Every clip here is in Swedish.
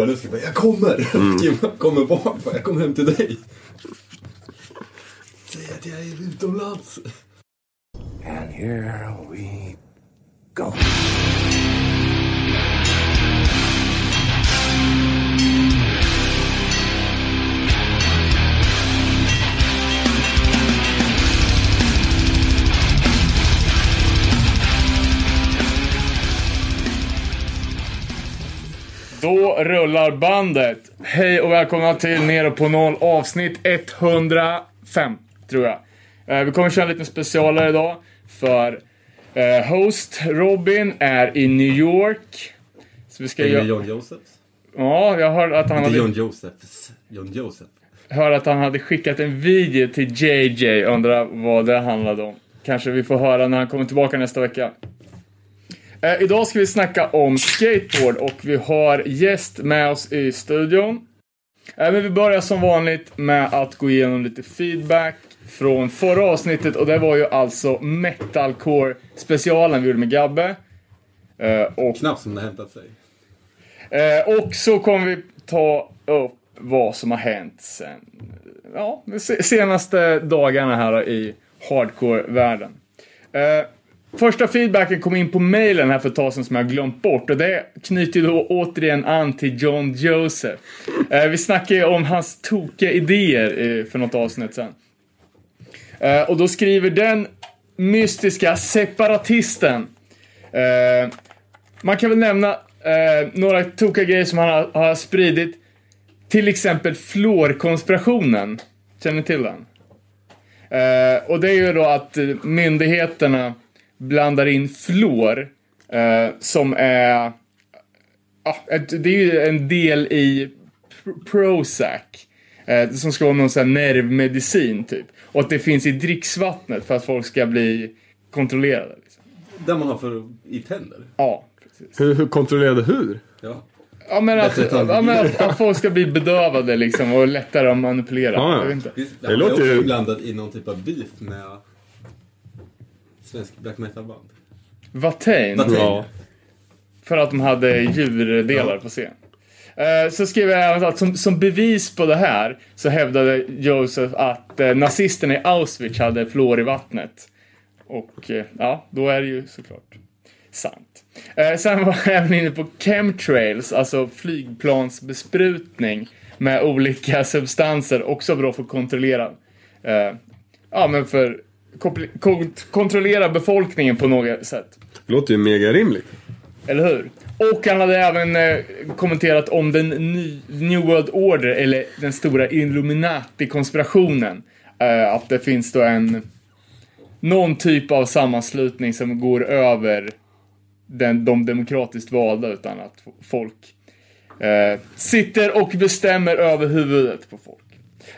toaletten och bara jag kommer! Mm. Kim kommer bara, jag kommer hem till dig. Säg att jag är utomlands. And here we go. Då rullar bandet. Hej och välkomna till Nere på noll avsnitt 105, tror jag. Eh, vi kommer köra en liten specialare idag. För eh, host Robin är i New York. Så vi ska göra... John Josephs? Ja, jag hörde att han hade, John Josephs. John Joseph. hörde att han hade skickat en video till JJ. Undrar vad det handlade om. Kanske vi får höra när han kommer tillbaka nästa vecka. Eh, idag ska vi snacka om skateboard och vi har gäst med oss i studion. Eh, men vi börjar som vanligt med att gå igenom lite feedback från förra avsnittet och det var ju alltså metalcore specialen vi gjorde med Gabbe. Eh, och, Knappt som det hämtat sig. eh, och så kommer vi ta upp vad som har hänt sen, ja, de se- senaste dagarna här i hardcore-världen. Eh, Första feedbacken kom in på mailen här för ett tag sedan som jag har glömt bort och det knyter ju då återigen an till John Joseph. Eh, vi snackade ju om hans tokiga idéer eh, för något avsnitt sen. Eh, och då skriver den mystiska separatisten. Eh, man kan väl nämna eh, några tokiga grejer som han har, har spridit. Till exempel fluorkonspirationen. Känner ni till den? Eh, och det är ju då att myndigheterna blandar in fluor eh, som är... Ja, ett, det är ju en del i Pr- Prozac. Eh, som ska vara någon sån här nervmedicin typ. Och att det finns i dricksvattnet för att folk ska bli kontrollerade. Liksom. Där man har för i tänder. Ja, precis. Hur, hur kontrollerade hur? Ja. Ja men, att, ja, men att, att folk ska bli bedövade liksom och lättare att manipulera. Ja, ja. Jag vet inte. Visst, Det det låter ju- också blandat i någon typ av beef med svensk black metal-band. Watain. Ja. För att de hade djurdelar på scen. Eh, Så skriver jag även att som, som bevis på det här så hävdade Josef att eh, nazisterna i Auschwitz hade fluor i vattnet. Och eh, ja, då är det ju såklart sant. Sen var jag även inne på chemtrails, alltså flygplansbesprutning med olika substanser, också bra för att kontrollera. Ja, men för kontrollera befolkningen på något sätt. Det låter ju mega rimligt. Eller hur? Och han hade även eh, kommenterat om den ny, New World Order, eller den stora Illuminati-konspirationen. Eh, att det finns då en, någon typ av sammanslutning som går över den, de demokratiskt valda utan att folk eh, sitter och bestämmer över huvudet på folk.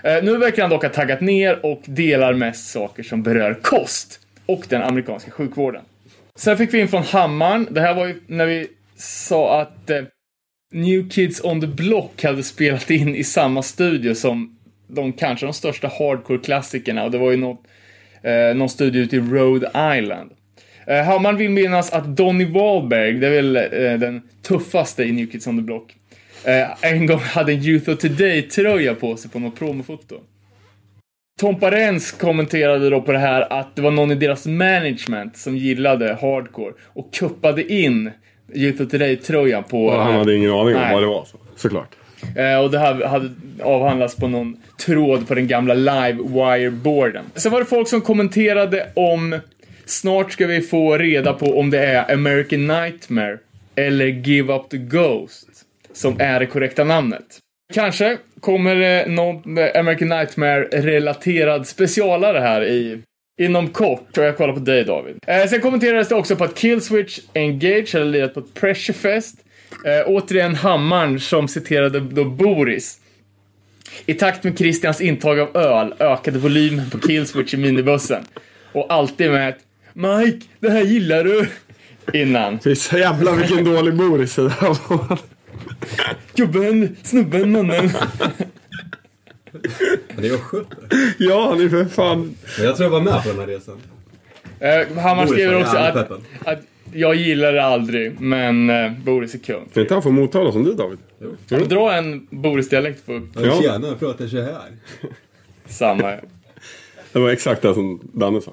Eh, nu verkar han dock ha taggat ner och delar mest saker som berör kost och den amerikanska sjukvården. Sen fick vi in från Hammarn, Det här var ju när vi sa att eh, New Kids on the Block hade spelat in i samma studio som de kanske de största hardcore-klassikerna och det var ju något, eh, någon studio ute i Rhode Island. Eh, Hammaren vill minnas att Donny Wahlberg, det är väl eh, den tuffaste i New Kids on the Block, eh, en gång hade en Youth of Today-tröja på sig på något promofoto. Tompa Rens kommenterade då på det här att det var någon i deras management som gillade hardcore och kuppade in Youth of Today-tröjan på... Och han hade ingen aning om Nej. vad det var. Så. Såklart. Eh, och det här hade avhandlats på någon tråd på den gamla Livewire-boarden. Sen var det folk som kommenterade om snart ska vi få reda på om det är American Nightmare eller Give Up the Ghost som är det korrekta namnet. Kanske kommer det någon eh, American Nightmare-relaterad specialare här i Inom kort, och jag kollar på dig David. Eh, sen kommenterades det också på att Killswitch Engage hade lirat på ett Pressurefest. Eh, återigen Hammaren som citerade då Boris. I takt med Christians intag av öl ökade volymen på Killswitch i minibussen. Och alltid med ett Mike, det här gillar du! Innan. Fy så jävla vilken dålig Boris det där var. Gubben, snubben, mannen. Det är östgöte. Ja, han är för fan... Men jag tror jag var med på den här resan. Eh, Hammar Boris skriver var också jävligt att, peppad. att Jag gillar det aldrig, men eh, Boris är kung. Kan inte han få Motala som du David? Kan du dra en Boris-dialekt på Ja. Ja. Tjena, jag pratar så här. samma? Det var exakt det som Danne sa.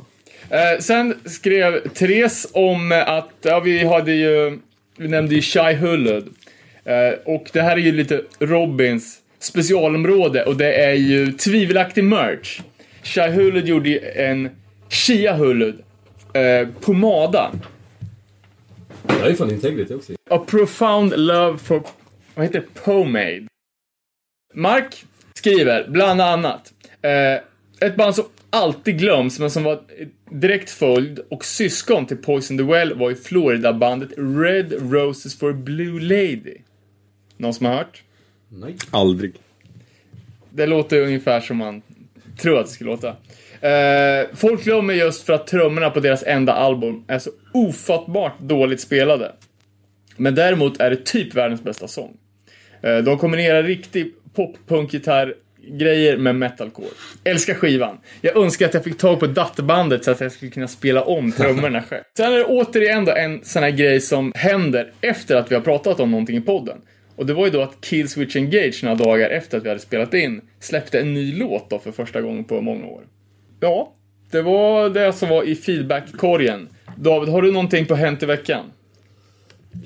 Eh, sen skrev Therese om eh, att, ja vi hade ju, vi nämnde ju Shai Hulud. Eh, och det här är ju lite Robins specialområde och det är ju tvivelaktig merch. Shai Hulud gjorde ju en Shia Hulud eh, pomada. Det här är fan Integrity också. A profound love for, vad heter det? Pomade. Mark skriver bland annat eh, ett band som alltid glöms men som var direkt följd och syskon till Poison the Well var ju Florida-bandet Red Roses for Blue Lady. Någon som har hört? Nej. Aldrig. Det låter ungefär som man tror att det skulle låta. Eh, folk glömmer just för att trummorna på deras enda album är så ofattbart dåligt spelade. Men däremot är det typ världens bästa sång. Eh, de kombinerar riktig pop-punk-gitarr grejer med metalcore. Älskar skivan. Jag önskar att jag fick tag på datorbandet så att jag skulle kunna spela om trummorna själv. Sen är det återigen då en sån här grej som händer efter att vi har pratat om någonting i podden. Och det var ju då att Killswitch Engage några dagar efter att vi hade spelat in släppte en ny låt då för första gången på många år. Ja, det var det som var i feedback-korgen. David, har du någonting på Hänt i veckan?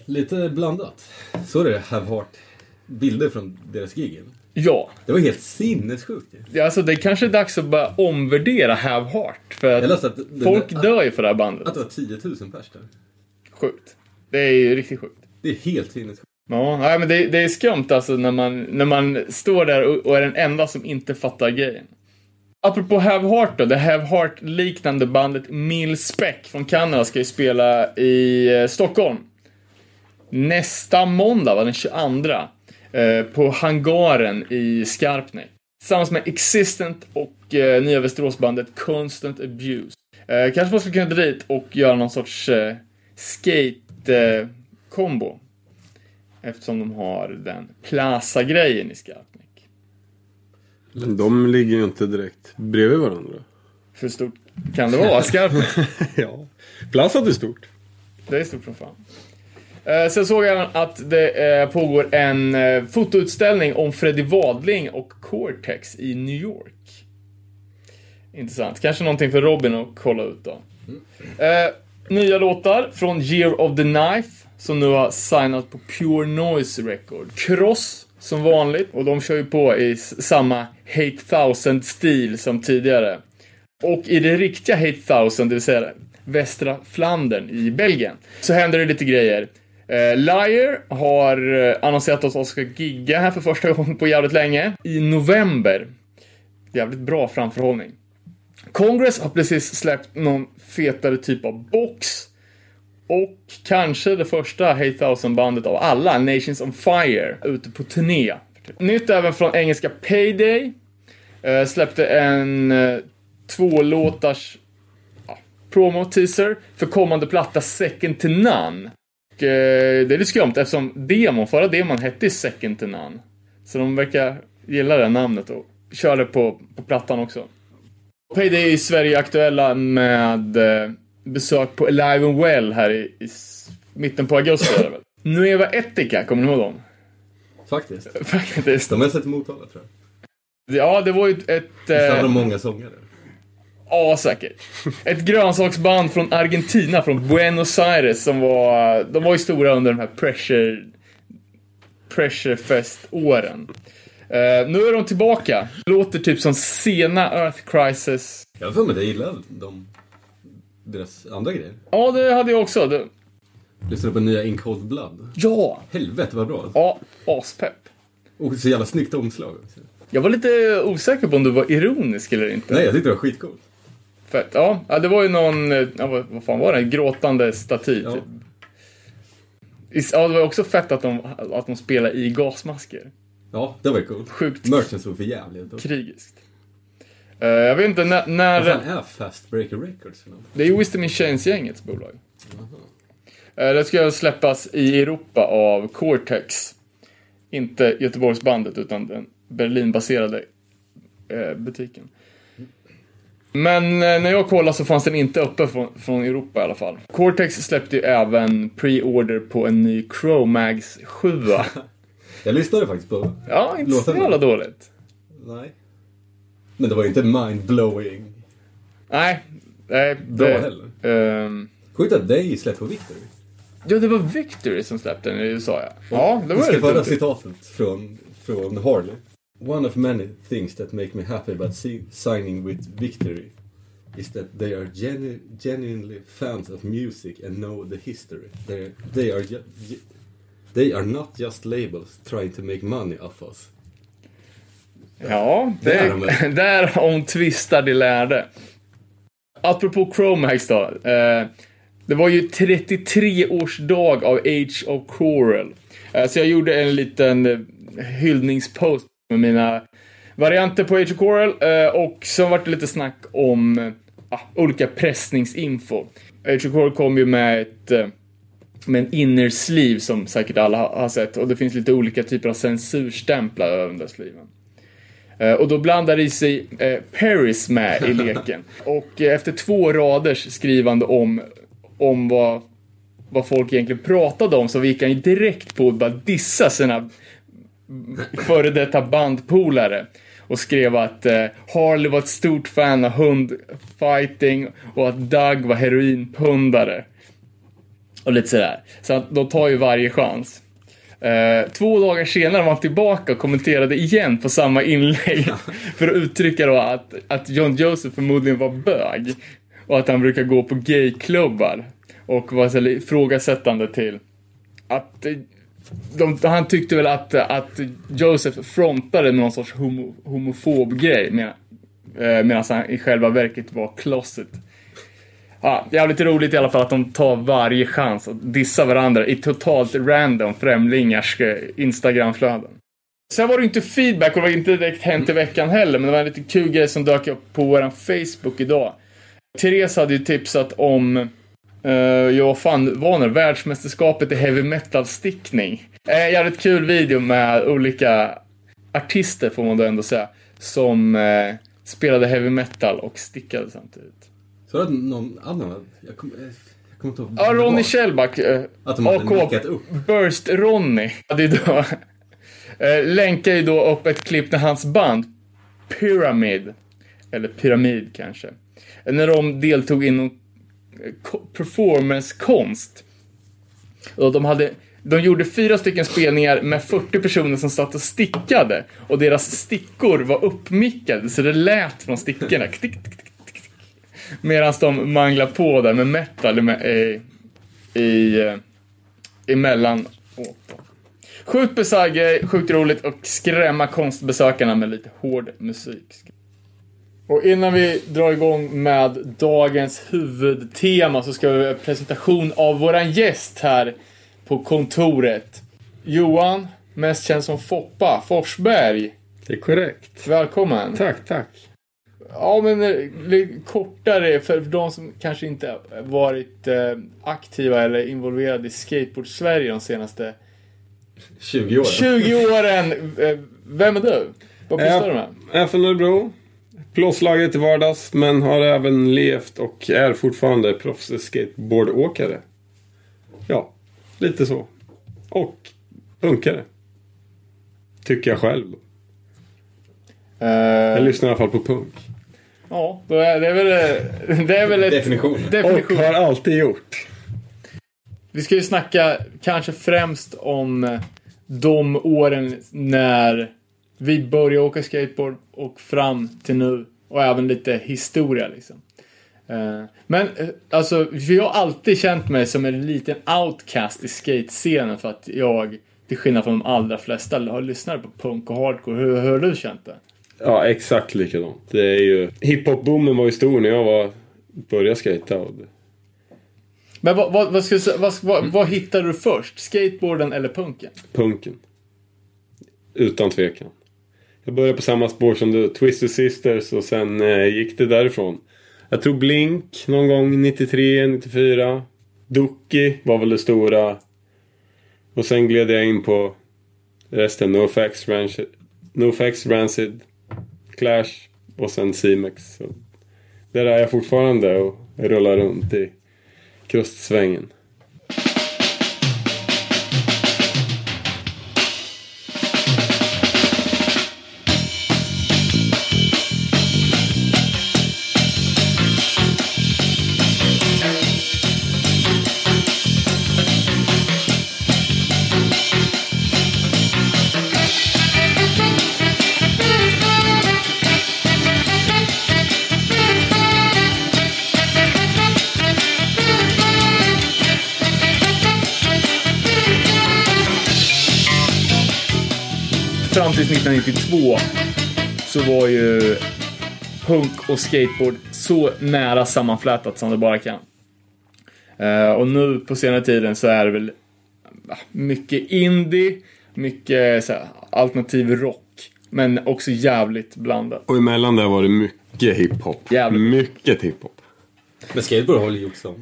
Lite blandat. Så är det Have Heart. Bilder från deras gig. Ja. Det var helt sinnessjukt. ju. Ja, Alltså det kanske är dags att börja omvärdera Have Heart. För att att, folk där- dör ju för det här bandet. att det var 10 000 pers där. Sjukt. Det är ju riktigt sjukt. Det är helt sinnessjukt. Ja, nej, men det, det är skumt alltså när man, när man står där och, och är den enda som inte fattar grejen. Apropå Have Heart då, det Have Heart-liknande bandet Mill Spec från Kanada ska ju spela i eh, Stockholm. Nästa måndag, va, den 22. Eh, på Hangaren i Skarpnäck. Tillsammans med Existent och eh, nya Västeråsbandet Constant Abuse. Eh, kanske man skulle kunna dra dit och göra någon sorts eh, skate-kombo. Eh, Eftersom de har den Plaza-grejen i Skarpnäck. De ligger ju inte direkt bredvid varandra. Hur stort kan det vara? Skarpnäck? ja. Plassat är stort. Det är stort som fan. Eh, sen såg jag att det eh, pågår en eh, fotoutställning om Freddie Wadling och Cortex i New York. Intressant. Kanske någonting för Robin att kolla ut då. Eh, nya låtar från Year of the Knife som nu har signat på Pure Noise Record. Cross som vanligt och de kör ju på i samma Hate Thousand-stil som tidigare. Och i det riktiga Hate Thousand, det vill säga västra Flandern i Belgien, så händer det lite grejer. Eh, Liar har eh, annonserat att de ska gigga här för första gången på jävligt länge. I november. Jävligt bra framförhållning. Congress har precis släppt någon fetare typ av box. Och kanske det första Hey Thousand-bandet av alla, Nations on Fire, ute på turné. Nytt även från engelska Payday. Uh, släppte en uh, tvålåtars uh, promo-teaser för kommande platta Second to None. Och, eh, det är lite skumt eftersom demon, förra demon hette Second to None. Så de verkar gilla det namnet och kör det på, på plattan också. Payday är i Sverige aktuella med besök på Alive and Well här i, i mitten på augusti. är det väl. Nueva Etica, kommer ni ihåg dem? Faktiskt. Faktiskt. De har sett Motala tror jag. Ja, det var ju ett... ett Visst hade eh, de många sångare? Ja, säkert. Ett grönsaksband från Argentina, från Buenos Aires, som var... De var ju stora under de här pressure... Pressurefest-åren. Eh, nu är de tillbaka. Låter typ som sena Earth Crisis. Jag har för mig att jag gillar de, deras andra grejer. Ja, det hade jag också. Det... Lyssnade på nya In Cold Blood. Ja! Helvete vad bra. Ja, aspepp. Och så jävla snyggt omslag också. Jag var lite osäker på om du var ironisk eller inte. Nej, jag tyckte det var skitcoolt. Fett. Ja, det var ju någon, eh, ja, vad, vad fan var det? En gråtande staty. Ja. Typ. Ja, det var också fett att de, att de spelar i gasmasker. Ja, det var ju coolt. Sjukt Merchen såg för jävligt ut. krigiskt. Eh, jag vet inte, när... Vad när fan är Fast Breaker Records det är ju Wisdom in Chains-gängets bolag. Eh, det ska släppas i Europa av Cortex. Inte Göteborgsbandet, utan den Berlinbaserade eh, butiken. Men när jag kollade så fanns den inte uppe från, från Europa i alla fall. Cortex släppte ju även pre-order på en ny Chromags 7. Jag lyssnade faktiskt på... Ja, inte så jävla dåligt. Nej. Men det var ju inte mind-blowing Nej. nej bra det, heller. ehm, Sjukt att Day släppt på Victory. ja, det var Victory som släppte den i USA ja. Ja, det Vi var ska lite föra citatet från, från Harley. One of many things that make me happy about si- signing with Victory is that they are genu- genuinely fans of music and know the history. They're, they, are they are not just labels trying to make money off us. Ja, det, där om tvistar de lärde. Apropå Chromax då. Eh, det var ju 33-årsdag av Age of Coral. Eh, så jag gjorde en liten eh, hyllningspost med mina varianter på Age of Coral. Eh, och så vart det lite snack om eh, ah, olika pressningsinfo. Age of Coral kom ju med ett eh, med en inner sleeve som säkert alla har sett och det finns lite olika typer av censurstämplar över den där sleeven. Eh, Och då blandar i sig eh, Paris med i leken. Och eh, efter två raders skrivande om, om vad, vad folk egentligen pratade om så gick han ju direkt på att bara dissa sina före detta bandpolare. Och skrev att eh, Harley var ett stort fan av hundfighting och att Doug var heroinpundare. Och lite sådär. Så att de tar ju varje chans. Eh, två dagar senare var han tillbaka och kommenterade igen på samma inlägg. för att uttrycka då att, att John Joseph förmodligen var bög. Och att han brukar gå på gayklubbar. Och var så ifrågasättande till att eh, de, han tyckte väl att, att Joseph frontade någon sorts homo, homofob grej med, eh, medan han i själva verket var closet. Ja, jävligt roligt i alla fall att de tar varje chans att dissa varandra i totalt random främlingars eh, Instagramflöden. Sen var det inte feedback och det var inte direkt hänt i veckan heller, men det var en lite kul grej som dök upp på vår Facebook idag. Therese hade ju tipsat om, uh, ja vad fan var det? Världsmästerskapet i heavy metal-stickning. Uh, jävligt kul video med olika artister får man då ändå säga, som eh, spelade heavy metal och stickade samtidigt. Så att någon annan, jag kommer jag kommer inte ihåg. Ja, Ronny. Kjellback, eh, Att de hade upp. Burst Ronny, hade ju då, eh, länkar ju då upp ett klipp när hans band Pyramid, eller Pyramid kanske, när de deltog inom eh, ko- performancekonst. Och de hade de gjorde fyra stycken spelningar med 40 personer som satt och stickade. Och deras stickor var uppmickade, så det lät från stickorna. Tick, tick, tick, tick, tick. Medan de manglade på där med metal i, i, i eh, emellan. åt. Sjukt bisarr grej, sjukt roligt och skrämma konstbesökarna med lite hård musik. Och innan vi drar igång med dagens huvudtema så ska vi ha presentation av våran gäst här på kontoret. Johan, mest känd som Foppa, Forsberg. Det är korrekt. Välkommen. Tack, tack. Ja, men eh, kortare för de som kanske inte har varit eh, aktiva eller involverade i skateboard-Sverige de senaste 20 år. 20 åren. Eh, vem är du? Vad pysslar du med? Jag är från Örebro. Plåtslagare till vardags, men har även levt och är fortfarande proffs-skateboardåkare. Ja, lite så. Och punkare. Tycker jag själv. Jag Eh, lyssnar i alla fall på punk. Ja, då är det är väl, eh, det är väl ett... Definition. Definition. Och har alltid gjort. Vi ska ju snacka kanske främst om eh, de åren när vi började åka skateboard och fram till nu. Och även lite historia liksom. Eh, Men alltså, för jag har alltid känt mig som en liten outcast i skatescenen för att jag, till skillnad från de allra flesta, har lyssnat på punk och hardcore. Hur, hur har du känt det? Ja, exakt likadant. Det är ju... Hiphop-boomen var ju stor när jag var... började skata. Och. Men vad, vad, vad, säga- vad, vad, vad hittade du först? Skateboarden eller punken? Punken. Utan tvekan. Jag började på samma spår som du, Twisted Sisters och sen eh, gick det därifrån. Jag tror Blink någon gång 93, 94. Ducky var väl det stora. Och sen gled jag in på resten. NoFX, Rancid, NoFX, Rancid, Clash och sen C-Max. Där är jag fortfarande och rullar runt i krustsvängen. 1992 så var ju punk och skateboard så nära sammanflätat som det bara kan. Eh, och nu på senare tiden så är det väl mycket indie, mycket så här, alternativ rock. Men också jävligt blandat. Och emellan där var det mycket hiphop. Jävligt. Mycket hiphop. Men skateboard har gjort som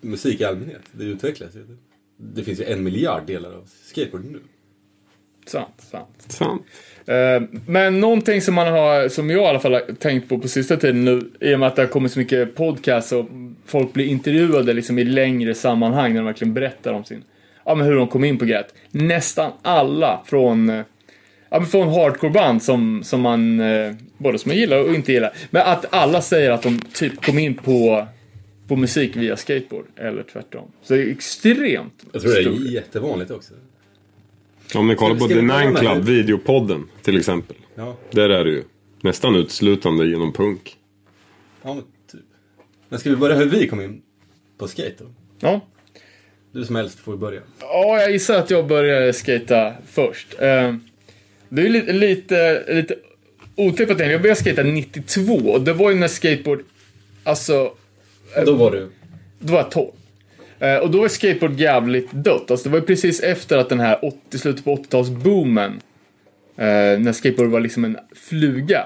musik i allmänhet. Det utvecklas ju. Det finns ju en miljard delar av skateboard nu. Sant, sant. Sant. Eh, Men någonting som man har, som jag i alla fall har tänkt på på sista tiden nu, i och med att det har kommit så mycket podcasts och folk blir intervjuade liksom i längre sammanhang när de verkligen berättar om sin, ja men hur de kom in på grejet. Nästan alla från, eh, ja men från hardcoreband som, som man, eh, både som man gillar och inte gillar. Men att alla säger att de typ kom in på, på musik via skateboard, eller tvärtom. Så det är extremt Jag tror det stor- är jättevanligt också. Om ni kollar på The Nine Club, videopodden till exempel. Ja, Där är det ju nästan uteslutande genom punk. ja men typ. Men ska vi börja hur vi kom in på skate då? Ja. Du som helst får börja. Ja, jag gissar att jag började skata först. Eh, Det är ju lite, lite, lite otippat egentligen. Jag började skata 92 och det var ju när skateboard, alltså, Då var du... då var jag 12. Eh, Och då var skateboard jävligt dött. Alltså det var ju precis efter att den här 80, slutet på 80-talsboomen, eh, när skateboard var liksom en fluga,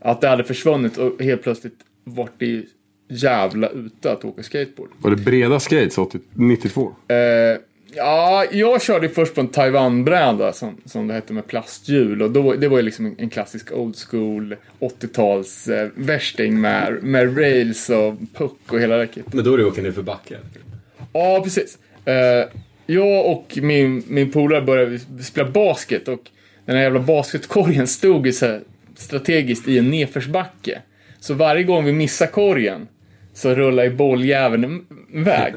att det hade försvunnit och helt plötsligt vart det jävla ute att åka skateboard. Var det breda skates 80, 92? Eh, ja, jag körde först på en Taiwan-bräda som, som det hette med plasthjul och då, det var ju liksom en, en klassisk old school 80-tals eh, värsting med, med rails och puck och hela räcket. Men då är du åka ner för backen. Ja, precis. Eh, jag och min, min polare började spela basket och den här jävla basketkorgen stod ju så här strategiskt i en nedförsbacke. Så varje gång vi missade korgen så rullade ju bolljäveln iväg.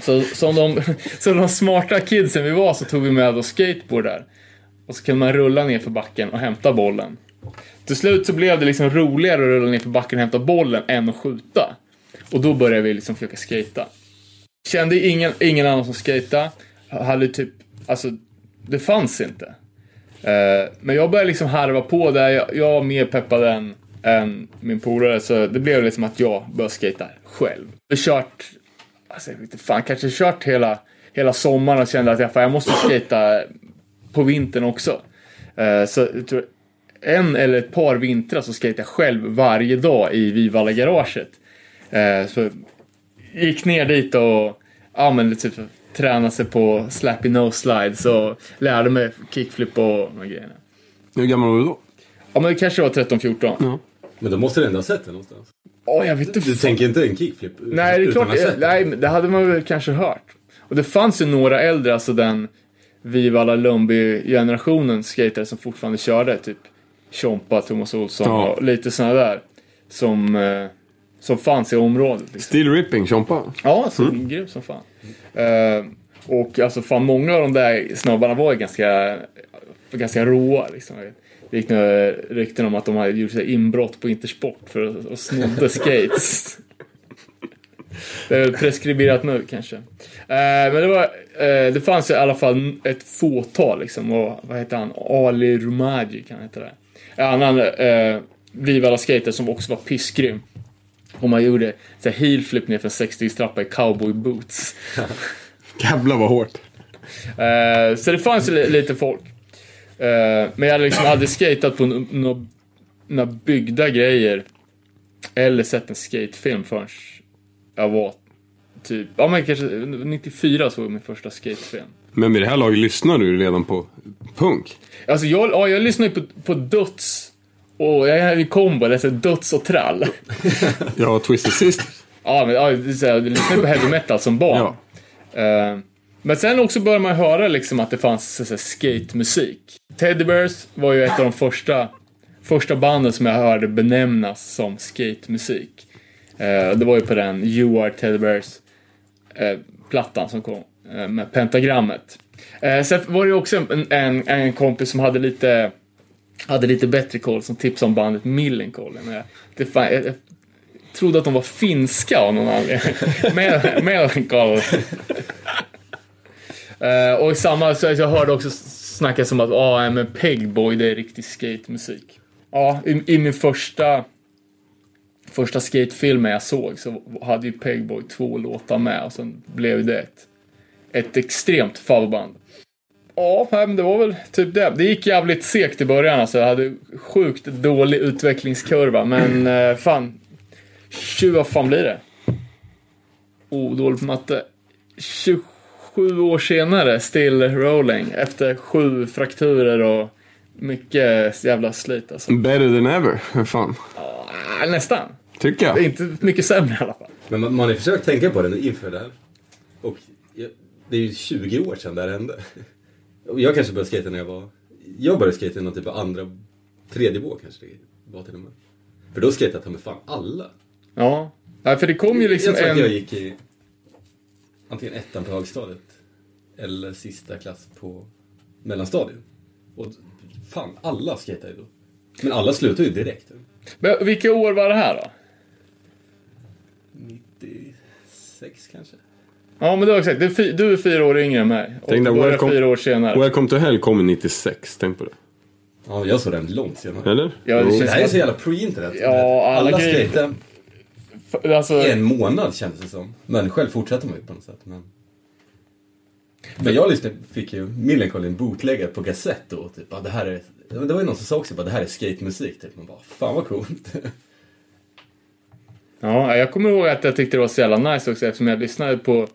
Så som de, som de smarta kidsen vi var så tog vi med oss skateboard där. Och så kunde man rulla ner för backen och hämta bollen. Till slut så blev det liksom roligare att rulla ner för backen och hämta bollen än att skjuta. Och då började vi liksom försöka skata. Kände ingen, ingen annan som skejtade. Hade typ, alltså, det fanns inte. Uh, men jag började liksom harva på där. Jag, jag var mer peppad än, än min polare. Så det blev liksom att jag började skejta själv. Jag har kört, alltså jag vet inte fan, kanske kört hela, hela sommaren och kände att jag, fan, jag måste skejta på vintern också. Uh, så jag tror, en eller ett par vintrar så skejtade jag själv varje dag i Vivalla-garaget. Uh, eh, så gick ner dit och ja, men lite typ, tränade sig på slappy nose slides och lärde mig kickflip och de grejerna. Hur gammal var du då? Ja, men det kanske var 13-14. Men då måste du ändå ha sett det någonstans. Åh, jag vet inte. Du tänker inte en kickflip? Nej, det är klart. sett Nej, det hade man väl kanske hört. Och det fanns ju några äldre, alltså den Vivalla Lundby-generationen skatare som fortfarande körde. Typ Tjompa, Thomas Olsson Ja. och lite sådana där. Som, eh, som fanns i området. Liksom. Steel Ripping, Tjompa. Ja, så grym som fan. Eh, och alltså fan många av de där snubbarna var ju ganska, ganska råa liksom. Det gick några rykten om att de hade gjort inbrott på Intersport för att och snodde skates. Det är väl preskriberat nu kanske. Eh, men det var, eh, det fanns i alla fall ett fåtal liksom. Och vad heter han? Ali Rumaji kan han heta det. En annan eh, Vivalla skater som också var pissgrym. Och man gjorde så här heelflip ner för en 60 trappa i cowboy boots. Jävlar vad hårt. Eh, så det fanns li- lite folk. Eh, men jag hade liksom aldrig skatat på no- no- några byggda grejer. Eller sett en skatefilm förrän jag var typ, ja men kanske 94 såg jag min första skatefilm. Men vid det här laget lyssnar du redan på punk. Alltså jag, ja, jag lyssnade ju på, på Döds Och jag hade en kombo, det är döds och trall. Ja, Twisted Sisters. Ja, men ja, är lyssnade på heavy metal som barn. Ja. Eh, men sen också började man höra liksom att det fanns så, så här, skate-musik. Teddy Bears var ju ett av de första, första banden som jag hörde benämnas som skate-musik. Eh, det var ju på den You Are Teddy Bears eh, plattan som kom med pentagrammet. Sen var det ju också en, en, en kompis som hade lite hade lite bättre koll som tipsade om bandet Millencolin. Jag, det fan, jag, jag trodde att de var finska av någon anledning. Millencolin. Eh, och samma, så jag hörde också snackas om att ah, men Pegboy, det är riktig skatemusik. Ja, i, i min första första skatefilmen jag såg så hade ju Pegboy två låtar med och sen blev det ett, ett extremt favoritband. Ja, men det var väl typ det. Det gick jävligt segt i början alltså. Jag hade sjukt dålig utvecklingskurva, men eh, fan. 20, vad fan blir det? Oh, dålig på matte. 27 år senare, still rolling. Efter sju frakturer och mycket jävla slit alltså. Better than ever. Hur fan. Ah, nästan. Tycker jag. Inte mycket sämre i alla fall. Men man, man har ju försökt tänka på det inför det här. Och jag, det är ju 20 år sedan det här hände. Jag kanske började skata när jag var... Jag började skata i någon typ av andra, tredje vår kanske det var till och med. För då skatade jag med fan alla. Ja. ja, för det kom ju liksom jag tror en... att jag gick i antingen ettan på högstadiet eller sista klass på mellanstadiet. Och fan, alla skatade ju då. Men alla slutade ju direkt. Men vilka år var det här då? 96 kanske? Ja, men du har exakt. Du är, du är fyra år yngre än mig. Och börjar welcome- fyra år senare. Welcome to Hell kom 96. Tänk på det. Ja, jag såg den långt senare. Eller? Ja, det känns- Det här är så jävla pre-internet. Ja, alla alla skejtade Alltså, i en månad kändes det som. Men själv fortsatte man ju på något sätt. Men, men jag lyssnade, fick ju Millencolin bootleggat på kassett då. Typ, ah, det, här är, det var ju någon som sa också att det här är skatemusik. Typ. Man bara, fan vad coolt. ja, jag kommer ihåg att jag tyckte det var så jävla nice också eftersom jag lyssnade på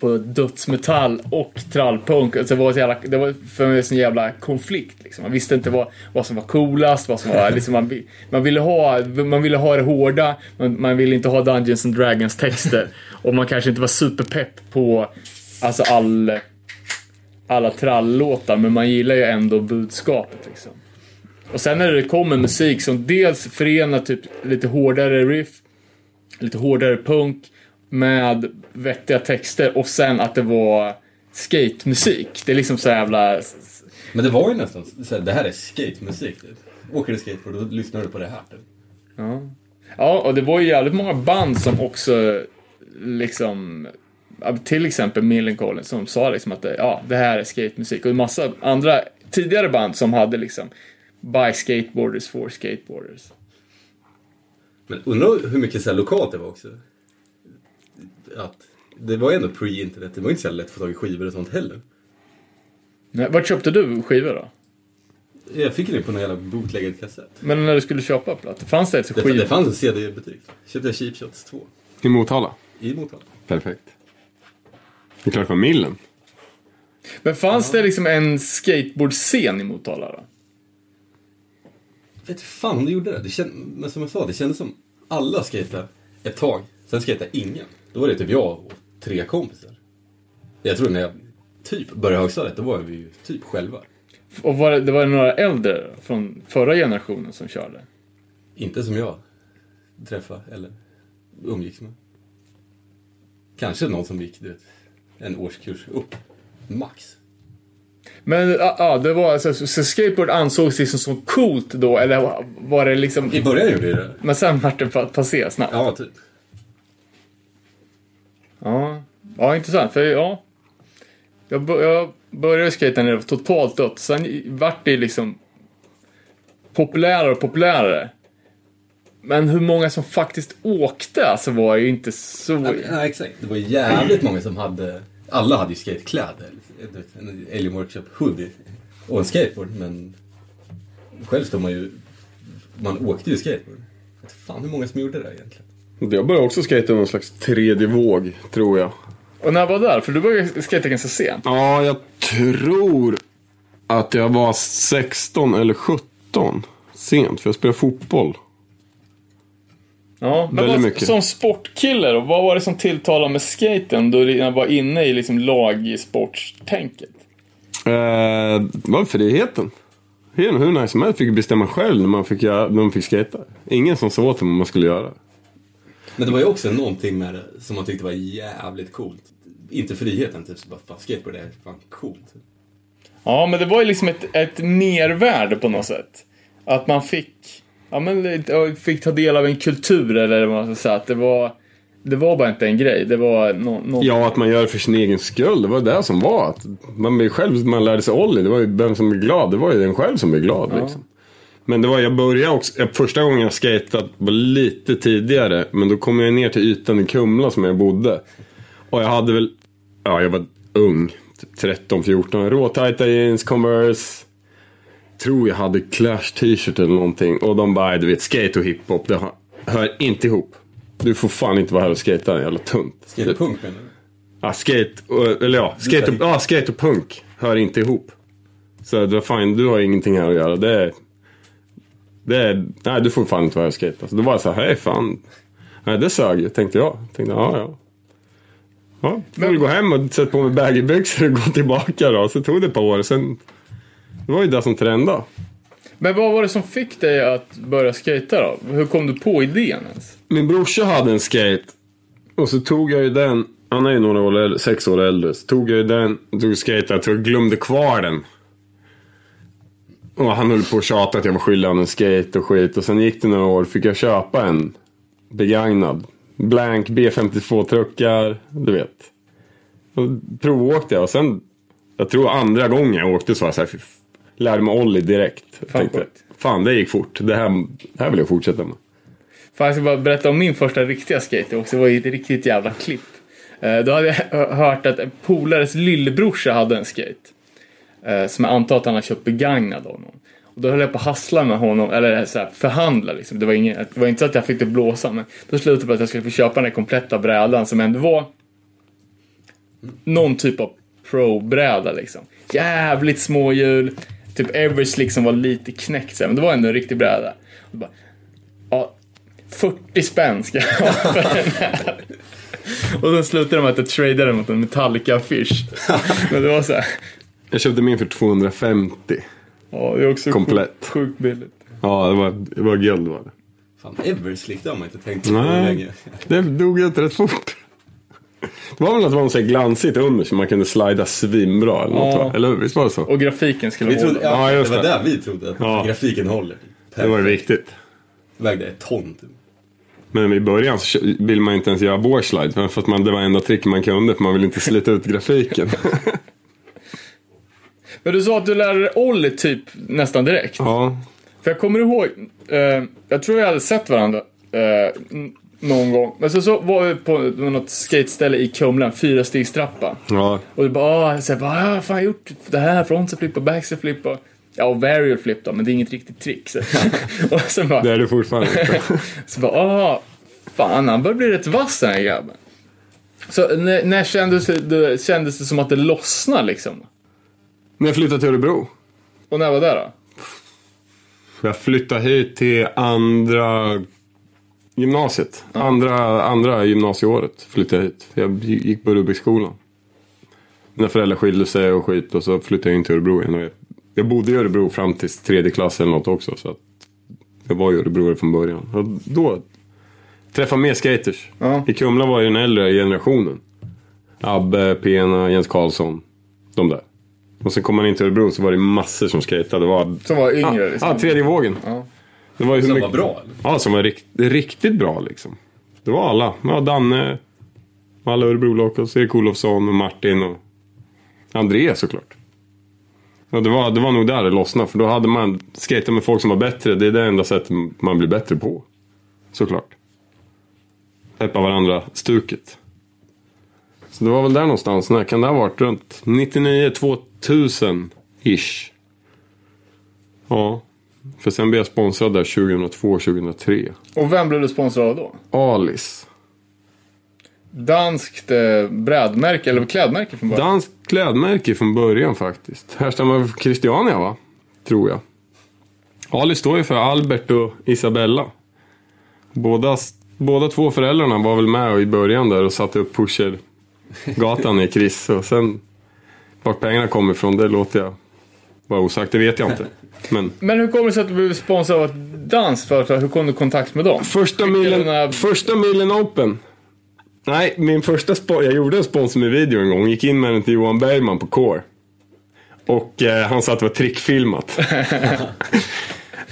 på dödsmetall och trallpunk. Alltså det, var så jävla, det var för mig en sån jävla konflikt. Liksom. Man visste inte vad, vad som var coolast, vad som var... Liksom, man, man, ville ha, man ville ha det hårda, men man ville inte ha Dungeons and Dragons texter. och man kanske inte var superpepp på alltså all, alla trallåtar, men man gillar ju ändå budskapet. Liksom. Och sen när det kommer musik som dels förenar typ lite hårdare riff, lite hårdare punk med vettiga texter och sen att det var skatemusik. Det är liksom så jävla... Men det var ju nästan så här, det här är skatemusik. Typ. Åker du skateboard då lyssnar du på det här. Typ. Ja. ja, och det var ju jävligt många band som också liksom till exempel Millencolin som sa liksom att det, ja, det här är skatemusik och en massa andra tidigare band som hade liksom By skateboarders for skateboarders. Men undrar hur mycket så här lokalt det var också. Att det var ju ändå pre-internet. Det var inte så lätt att få tag i skivor och sånt heller. Nej, Vart köpte du skivor då? Jag fick det på någon jävla bootleggad kassett. Men när du skulle köpa plattor, fanns det ett Det, skiv... det fanns en CD-butik. Köpte jag Cheap Shots 2 I Motala. i Motala. Perfekt. Det är klart det var Millen. Men fanns det liksom en skateboardscen i Motala då? vet fan om det gjorde det. det känd, men som jag sa, det kändes som alla skejtade ett tag. Sen skejtade ingen. Då var det typ jag och tre kompisar. Jag tror när jag typ började högstadiet, då var vi ju typ själva. Och var det, det var några äldre från förra generationen som körde? Inte som jag träffade eller umgicks med. Kanske någon som gick du vet, en årskurs upp. Max. Men ja, det var alltså, så skateboard ansågs liksom som coolt då, eller var det liksom... I början gjorde det Men sen vart det pa- passé snabbt? Ja, typ. Ja, ja intressant. För ja, jag, bör, jag började skejta när det var totalt dött. Sen vart det liksom populärare och populärare. Men hur många som faktiskt åkte alltså var ju inte så... Ja, exakt. Det var jävligt många som hade, alla hade ju skatekläder. En Alien Workshop hoodie och en skateboard. Men själv stod man ju, man åkte ju skateboard. Vet fan hur många som gjorde det egentligen. Jag började också skata någon slags tredje våg, tror jag. Och när var det där? För du började skata ganska sent. Ja, jag tror att jag var 16 eller 17. sent för jag spelade fotboll. Ja, men vad, mycket. som sportkille då, vad var det som tilltalade med skaten då jag var inne i liksom lagsportstänket? Eh, var friheten. Hur, nice som helst fick bestämma själv när man fick, när man fick skata. Ingen som sa åt en vad man skulle göra. Men det var ju också någonting med det som man tyckte var jävligt coolt. Inte friheten, typ så bara, fan skateboard är fan coolt. Ja, men det var ju liksom ett, ett mervärde på något sätt. Att man fick, ja, men, fick ta del av en kultur eller vad man ska säga. Att det var, det var bara inte en grej. Det var no, no, Ja, att man gör det för sin egen skull. Det var det som var. Att man blir själv, man lärde sig Olli. Det var ju vem som blir glad. Det var ju den själv som blir glad. Liksom. Men det var, jag började också, jag- första gången jag skejtade var lite tidigare. Men då kom jag ner till ytan i Kumla som jag bodde. Och jag hade väl, ja jag var ung. typ 13, 14. Råtajta jeans, Converse. Tror jag hade Clash t-shirt eller någonting. Och de bara, du vet skate och hiphop, det hör- inte ihop. Du får fan inte vara här och skata, jävla tunt. Skatepunk menar du? Ja, skate, och, eller ja, skate och, ja, skate och punk hör inte ihop. Så det var fine, du har ingenting här att göra. Det är, det nej du får fan inte vara här och skata. Så då var jag så här, hej fan. Nej, det sög ju, tänkte jag. Tänkte, ja, ja. Ja, får väl gå hem och sätta på mig baggybyxor och gå tillbaka då. Så tog det ett par år. Sen, det var ju det som trendade. Men vad var det som fick dig att börja skata då? Hur kom du på idén ens? Min brorsa hade en skate. Och så tog jag ju den. Han är ju några år äldre, sex år äldre. Så tog jag ju den, tog skate, jag tror jag glömde kvar den. Och han höll på att tjata att jag var skyldig honom en skate och skit. Och sen gick det några år, fick jag köpa en begagnad. Blank B52-truckar, du vet. Och provåkte jag och sen, jag tror andra gången jag åkte så var jag så här, lärde mig ollie direkt. Jag Fan, tänkte, fan det gick fort. Det här, det här vill jag fortsätta med. Fan, jag ska bara berätta om min första riktiga skate också. Det var ju ett riktigt jävla klipp. Eh, Då hade jag hö- hört att en polares lillebrorsa hade en skate. Eh, Som jag antar att han har köpt begagnad av någon. Och då höll jag på att hassla med honom, eller så här, förhandla liksom. Det var, ingen, det var inte så att jag fick det blåsa, men då slutade det på att jag skulle få köpa den här kompletta brädan som ändå var någon typ av pro-bräda liksom. Jävligt små hjul, typ Everslick som var lite knäckt så här, men det var ändå en riktig bräda. Och bara, ja, 40 spänn ska jag ha för den här. Och sen slutade de med att jag tradade mot en Metallica-affisch. Men det var så här, Jag köpte min för 250. ja det är också Komplett. Sjukt, sjukt billigt. Ja, det var, det var guld var det. Fan, Everslick det har man inte tänkt på Nej, länge. det dog inte rätt fort. Det var väl att det var något så glansigt under så man kunde slida svinbra eller något Ja. va? Eller hur? Visst var det så? Och grafiken skulle Vi trodde, hålla. ja, Ja, just det var det. där vi trodde att Ja. grafiken håller. Det var viktigt. Vägde ett ton typ. Men i början så ville man inte ens göra boardslide för att man, det var enda tricket man kunde för man ville inte slita ut grafiken. Men du sa att du lärde dig Ollie typ nästan direkt. ja, För jag kommer ihåg, eh, jag tror jag hade sett varandra eh, någon gång. Men så, så var vi på något skateställe i Kumla, en fyra-stegstrappa. ja. Och det bara, ah, så här, bara, ah, fan jag har gjort det här, frontside flip och backside flip och, ja och varial flip då, men det är inget riktigt trick. Så. och så bara, Det är det fortfarande inte. så bara, ah, fan han börjar bli rätt vass den här grabben. Så när, när kändes, det, kändes det som att det lossnade liksom? När jag flyttade till Örebro. Och när var det då? Jag flyttade hit till andra gymnasiet. Andra, andra gymnasieåret flyttade jag hit. Jag gick på Rubikskolan. Mina föräldrar skilde sig och skit och så flyttade jag in till Örebro igen. Jag, jag bodde i Örebro fram till tredje klass eller något också. Så att jag var i Örebro från början. Och då träffade mer skaters. Ja. I Kumla var ju den äldre generationen. Abbe, Pena, Jens Karlsson. De där. Och sen kom man in till Örebro så var det massor som skatade. Det var Som var Ja, yngre liksom? ja, tredje vågen. Ja. Det var ju Som mycket... var bra eller? Ja, som var rikt, riktigt bra liksom. Det var alla. Ja, Danne, alla Örebro Locals, Erik Olofsson och Martin och André såklart. Ja, det, var, det var nog där det lossnade. För då hade man skatat med folk som var bättre. Det är det enda sättet man blir bättre på. Såklart. Peppa varandra stuket. Så det var väl där någonstans. När kan det ha varit? Runt 99, 2000 ish. Ja. För sen blev jag sponsrad där 2002, 2003. Och vem blev du sponsrad av då? Alice. Danskt eh, brädmärke, eller klädmärke från början? Danskt klädmärke från början faktiskt. Härstammar från Christiania va? Tror jag. Ali står ju för Albert och Isabella. Båda, båda två föräldrarna var väl med i början där och satte upp Pusher-gatan i Chris. Och sen vart pengarna kom ifrån, det låter jag vara osagt. Det vet jag inte. Men Men hur kommer det sig att du blev sponsrad av ett dansföretag? Hur kom du i kontakt med dem? första milen, såna- första milen open. Nej, min första spo- jag gjorde en sponsor med video en gång. Gick in med den till Johan Bergman på Core. Och eh, han sa att det var trickfilmat.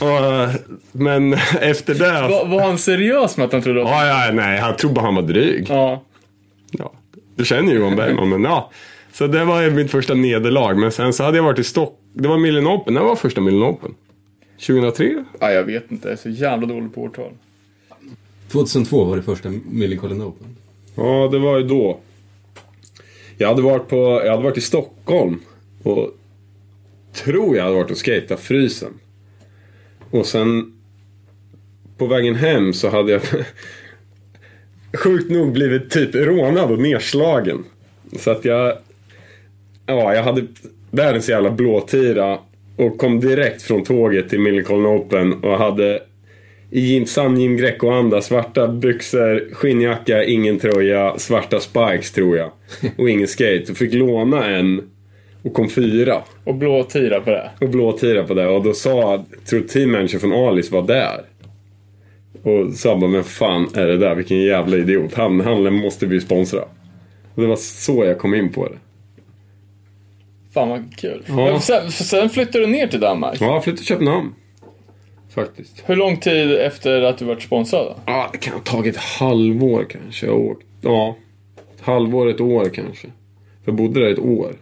och, eh, men efter det... Var, var han seriös med att han trodde att... Ja, ja, nej, han tror bara han var dryg. Ja. Ja, du känner ju Johan Bergman, men ja. Så det var ju mitt första nederlag. Men sen så hade jag varit i Stock. Det var Millen Open. Det var första Millen Open. 2003? ja, jag vet inte. Jag är så jävla dålig på årtal. 2002 var det första Millencolin Open. Ja, det var ju då. Jag hade varit, på, jag hade varit i Stockholm. Och tror jag hade varit och skejtat Frysen. Och sen på vägen hem så hade jag sjukt nog blivit typ rånad och nedslagen. Så att jag... Ja, jag hade världens jävla blåtira. Och kom direkt från tåget till Millencolin Open och hade i sann Jim Greco-anda, svarta byxor, skinnjacka, ingen tröja, svarta spikes tror jag. Och ingen skate. Och fick låna en och kom fyra. Och blå tira på det. Och blåtira på det. Och då sa, tror team manager från Alice var där. Och sa bara, men fan är det där? Vilken jävla idiot. Han, han måste vi sponsra. Och det var så jag kom in på det. Fan vad kul. Ja. Sen, sen flyttade du ner till Danmark. Ja, jag flyttade till Köpenhamn. Faktiskt. Hur lång tid efter att du varit sponsrad? Ja, det kan ha tagit ett halvår kanske. Jag har åkt, ja, ett halvår, ett år kanske. Jag bodde där ett år.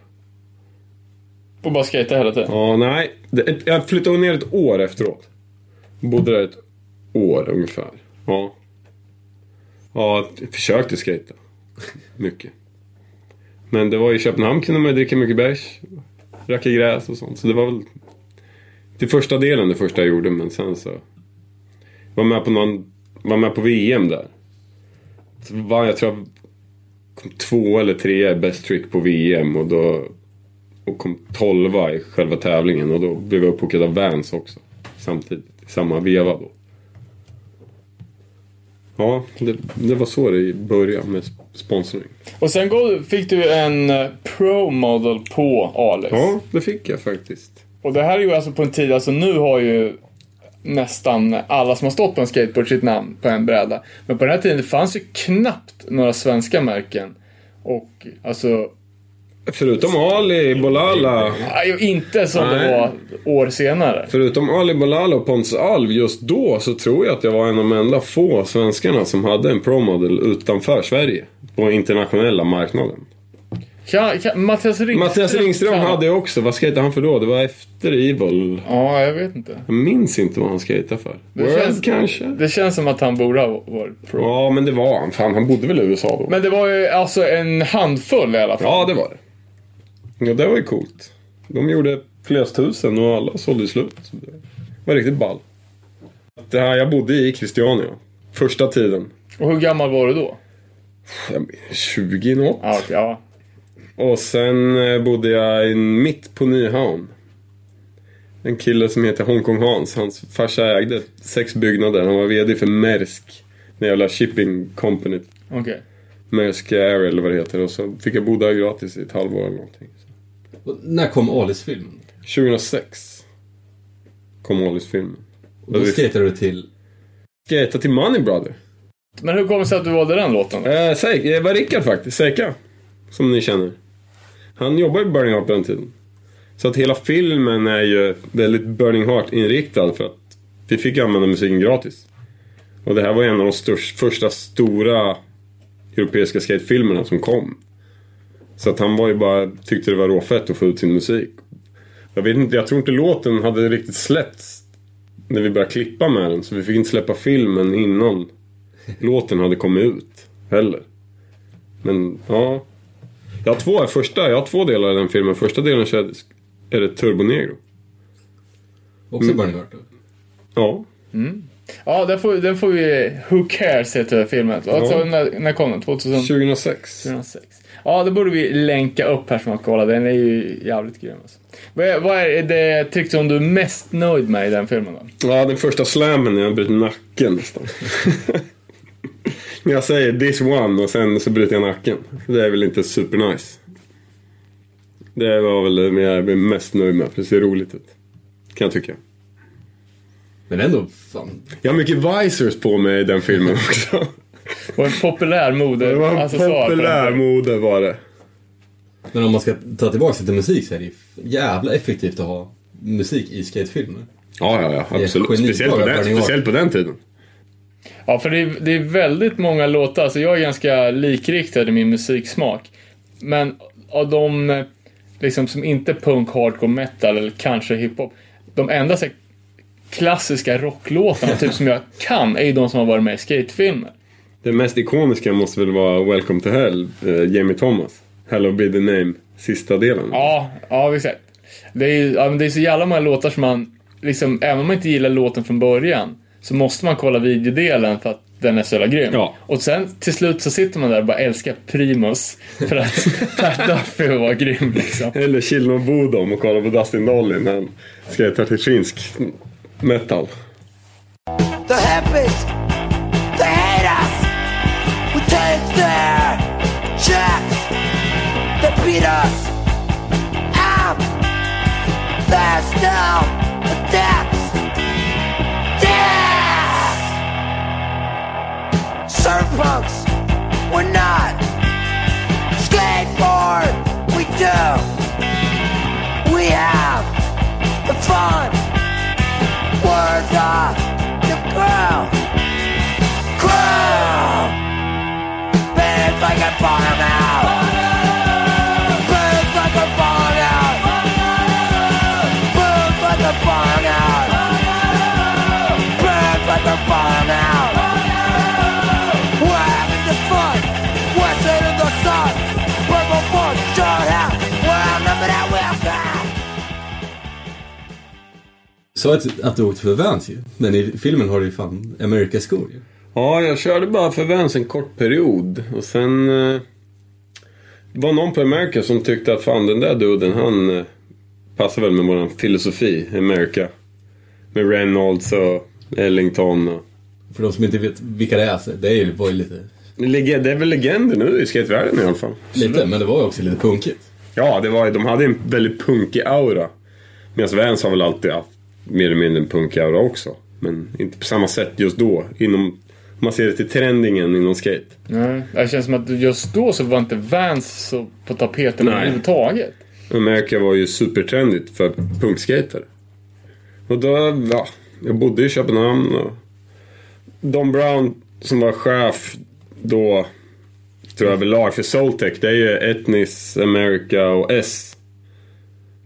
Och bara skejta hela tiden? Ja, nej. Det, jag flyttade ner ett år efteråt. Bodde där ett år ungefär. Ja. Ja, jag försökte skejta. Mycket. Men det var i Köpenhamn kunde man ju dricka mycket bärs. Racka gräs och sånt. Så det var väl till första delen det första jag gjorde. Men sen så var med på någon, var med på VM där. Så var, jag tror jag kom två eller tre i best trick på VM och då och kom tolva i själva tävlingen och då blev jag uppbokad av Vans också. Samtidigt, i samma veva då. Ja, det, det var så det började med sp- sponsring. Och sen fick du en eh, pro model på Alex. Ja, det fick jag faktiskt. Och det här är ju alltså på en tid, alltså nu har ju nästan alla som har stått på en skateboard sitt namn på en bräda. Men på den här tiden det fanns ju knappt några svenska märken. Och alltså, Förutom Ali Bolala. ja, inte som det Nej. var år senare. Förutom Ali Bolala och Pontus Alv just då så tror jag att jag var en av de enda få svenskarna som hade en promodel utanför Sverige. På internationella marknaden. Kan, kan, Mattias Ringström. Mattias Ringström kan- hade jag också. Vad skejtade han för då? Det var efter Evil. Ja, jag vet inte. Jag minns inte vad han skejtade för. World känns- kanske? Det känns som att han borde ha varit pro. Ja, men det var han. Fan, han bodde väl i USA då? Men det var ju alltså en handfull i alla fall. Ja, det var det. Ja, det var ju coolt. De gjorde flera tusen och alla sålde slut. Det var riktigt ball. Det här, jag bodde i Christiania. Första tiden. Och hur gammal var du då? Jag- 20 något. Ja, okej, ja. Och sen eh, bodde jag mitt på Nyhavn. En kille som heter Hongkong Hans. Hans farsa ägde sex byggnader. Han var VD för Maersk. Den jävla shipping company. Okej. Maersk Air eller vad det heter. Och så fick jag bo där gratis i ett halvår eller någonting. Och när kom Alice-filmen? 2006 kom Alice-filmen. Och då skejtade du till... Skejtade till Money Brother. Men hur kommer det sig att du valde den låten då? Eh, Seik, det var Rickard faktiskt, Seika. Som ni känner. Han jobbar ju på Burning Heart på den tiden. Så att hela filmen är ju väldigt Burning Heart-inriktad för att vi fick använda musiken gratis. Och det här var en av de största, första stora europeiska skatefilmerna som kom. Så att han var ju bara, tyckte det var råfett att få ut sin musik. Jag vet inte, jag tror inte låten hade riktigt släppts när vi började klippa med den. Så vi fick inte släppa filmen innan låten hade kommit ut heller. Men ja. Jag har två, första, jag har två delar i den filmen. Första delen är det- Turbo Negro. Också Burning Heart då? Ja. Ja, den får, den får vi... Who cares heter filmen. Alltså, när, när kom den? 2000? 2006. 2006. Ja, det borde vi länka upp här så man kolla. Den är ju jävligt grym alltså. Vad är, vad är det trick som du är mest nöjd med i den filmen då? Ja, den första slammen när jag bröt nacken nästan. Jag säger this one och sen så bryter jag nacken. Det är väl inte supernice. Det var väl det jag är mest nöjd med, för det ser roligt ut. Kan jag tycka. Men ändå, fan. Jag har mycket visors på mig i den filmen också. Och en populär mode Det var en den populär mode var det. Men om man ska ta tillbaka till musik så är det ju jävla effektivt att ha musik i skatefilmer. Ja, ja, ja. Absolut. Speciellt på, den, speciellt på den tiden. Ja, för det är, det är väldigt många låtar. Alltså jag är ganska likriktad i min musiksmak. Men av de eh, liksom, som inte punk, hardcore, metal eller kanske hiphop. De enda klassiska rocklåtarna typ som jag kan är ju de som har varit med i skatefilmer. Det mest ikoniska måste väl vara Welcome to Hell, eh, Jamie Thomas. Hello be the name, sista delen. Ja, ja exakt. Det är, ja, det är så jävla många låtar som man, liksom, även om man inte gillar låten från början, så måste man kolla videodelen för att den är så jävla grym. Ja. Och sen till slut så sitter man där och bara älskar Primus för att Per Duffy var grym liksom. Eller Children of Bodom och kolla på Dustin Dolly när han skejtar till finsk metal. The hippies, they hate us. We take their checks. They beat us up. There's no debts. Death. Surf punks, we're not. Skateboard, we do. We have the fun. Word of the crew. Crew. Big like a bottom Så att, att du åkte för Vans ju. Men i filmen har du ju fan America-skor ju. Ja, jag körde bara för Vans en kort period. Och sen... Eh, det var någon på America som tyckte att fan den där duden han eh, passar väl med våran filosofi, America. Med Reynolds och Ellington och... För de som inte vet vilka det är, så det är ju, var ju lite, det är väl legender nu i skatevärlden i alla fall. lite, men det var ju också lite punkigt. Ja, det var, de hade en väldigt punkig aura. Medan Vans har väl alltid haft mer eller mindre en punkig aura också. Men inte på samma sätt just då. Inom, om man ser det till trendingen inom skate. Nej, det känns som att just då så var inte Vans så på tapeten överhuvudtaget. America var ju supertrendigt för punkskatare. Och då, ja, jag bodde i Köpenhamn och Don Brown som var chef då, tror jag överlag för Soltech, det är ju Etnis, America och S.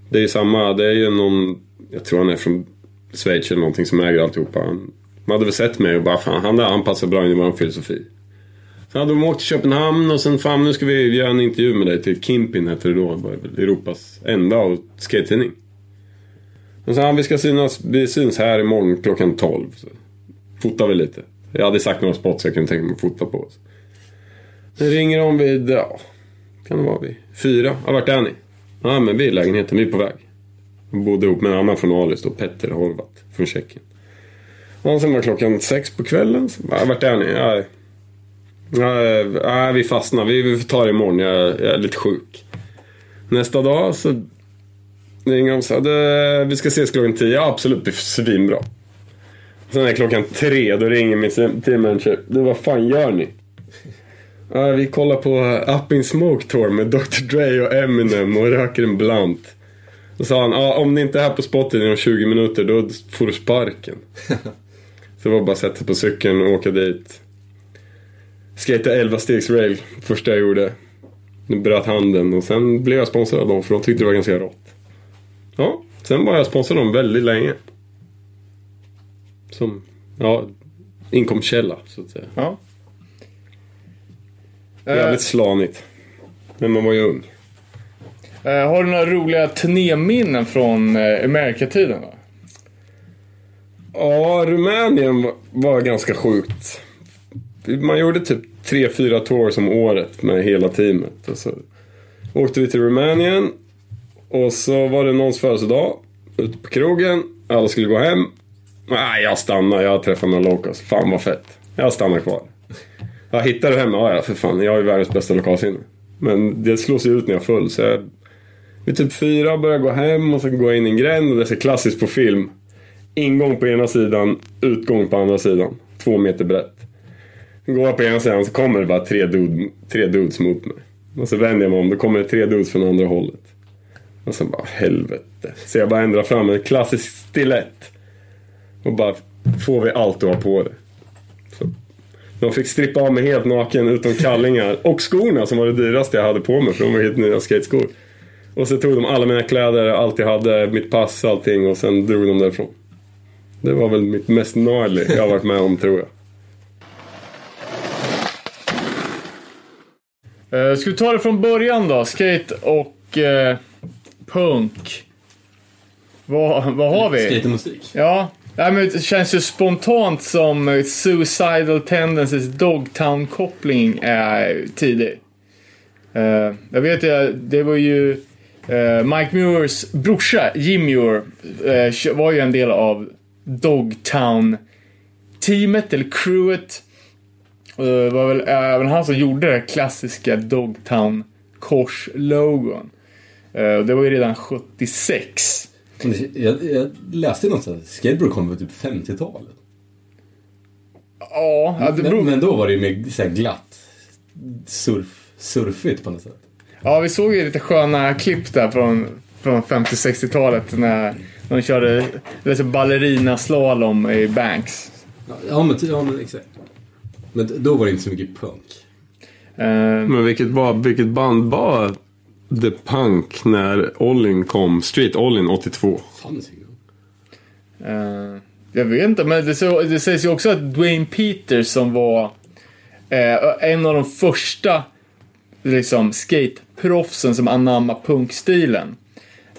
Det är ju samma, det är ju någon, jag tror han är från Schweiz eller någonting som äger alltihopa. Han, man hade väl sett mig och bara fan, han där anpassar bra in i vår filosofi. Sen hade de åkt till Köpenhamn och sen fan nu ska vi göra en intervju med dig till Kimpin hette det då. Det var väl Europas enda och skate-tidning. Men så han vi ska synas, vi syns här imorgon klockan 12. Så fotar vi lite. Jag hade sagt några spots jag kunde tänka mig att fota på. Så. Sen ringer de vid, ja, kan det vara vid fyra. Ja, vart är ni? Ja men vi är i lägenheten, vi är på väg. Bodde ihop med en annan från Alis då, Petter Horvat från Tjeckien. Och sen var klockan sex på kvällen. Så, ja, vart är ni? Ja, Nej, vi fastnar. Vi, vi får ta det imorgon. Jag, jag är lite sjuk. Nästa dag så ringer de och sa vi ska ses klockan tio. Ja, absolut. Det är svinbra. Sen är klockan tre. Då ringer min teammanager. Du, vad fan gör ni? Ja, vi kollar på Up in Smoke Tour med Dr Dre och Eminem och röker en blunt. Då sa han, ja, om ni inte är här på spotten inom 20 minuter då får du sparken. Så det var bara att sätta på cykeln och åka dit. Skata 11 stegs rail, första jag gjorde. Nu bröt handen och sen blev jag sponsrad av dem för de tyckte det var ganska rått. Ja, sen var jag sponsrad av dem väldigt länge. Som, ja, inkomstkälla så att säga. Ja. Eh, Jävligt slanigt. Men man var ju ung. Eh, har du några roliga turnéminnen från eh, Amerika-tiden då? Ja, Rumänien var, ganska sjukt. Man gjorde typ tre, fyra tours om året med hela teamet. Och så åkte vi till Rumänien. Och så var det någons födelsedag. Ute på krogen. Alla skulle gå hem. Nej, jag stannar. Jag träffar några locals. Fan vad fett. Jag stannar kvar. Jag hittar du hem? Ja, ja, för fan. Jag är världens bästa lokalsinne. Men det slås ju ut när jag är full. Så jag, vid typ fyra börjar jag gå hem och så går jag in i en gränd. Och det är så klassiskt på film. Ingång på ena sidan, utgång på andra sidan. Två meter brett. Går jag på ena sidan så kommer det bara tre, dude, tre dudes mot mig. Och så vänder jag mig om, då kommer det tre dudes från andra hållet. Och så bara helvete. Så jag bara ändrar fram en klassisk stilett. Och bara, får vi allt du har på dig? Så. De fick strippa av mig helt naken utom kallingar och skorna som var det dyraste jag hade på mig för de var helt nya skateskor. Och så tog de alla mina kläder, allt jag hade, mitt pass, allting och sen drog de därifrån. Det var väl mitt mest gnarly jag har varit med om tror jag. Uh, ska vi ta det från början då? Skate och eh, punk. Vad, vad har vi? Skatermusik. Ja, nej, men det känns ju spontant som eh, Suicidal Tendencies Dogtown-koppling är tidig. Eh, jag vet ju, det var ju eh, Mike Muirs brorsa, Jim Muir, eh, var ju en del av Dogtown-teamet, eller crewet. Det var väl även han som gjorde det klassiska Dogtown-kors-logon. Eh, det var ju redan 76. Men det- Jag, jag läste något sånt. Skateboard kom väl typ 50-talet. Ja, det Men, beror... men då var det ju mer glatt. Surf, surfigt på något sätt. Ja, vi såg ju lite sköna klipp där från, från 50-60-talet när de körde lite ballerina-slalom i Banks. Ja men, ja, men exakt. Men då var det inte så mycket punk. Eh, Men vilket, var, vilket band var The Punk när Ollin kom? Street Ollin 82. Fanns eh, jag vet inte, men det, så, det sägs ju också att Dwayne Peters som var eh, en av de första liksom, skateproffsen som anammade punkstilen.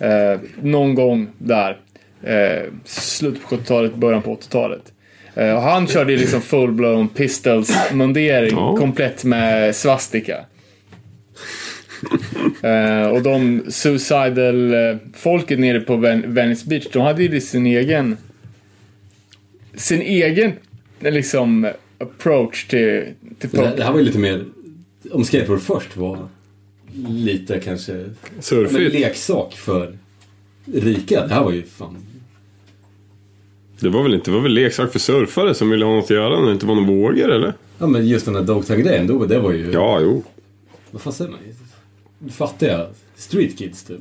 Eh, någon gång där, eh, slutet på 70-talet, början på 80-talet. Eh, och han körde ju liksom full-blown pistols-mundering Ja. komplett med svastika. Eh, och de suicidal-folket nere på Ven- Venice Beach, de hade ju sin egen sin egen eh, liksom approach till, till det, punk. det här var ju lite mer... Om skateboard först var lite kanske... Surfigt. leksak för rika. Det här var ju fan... Det var väl inte, det var väl leksak för surfare som ville ha något att göra när det inte var någon vågor eller? Ja men just den där Dogtown-grejen, då, det var ju... Ja, jo. Vad fan säger man? Fattiga street kids typ.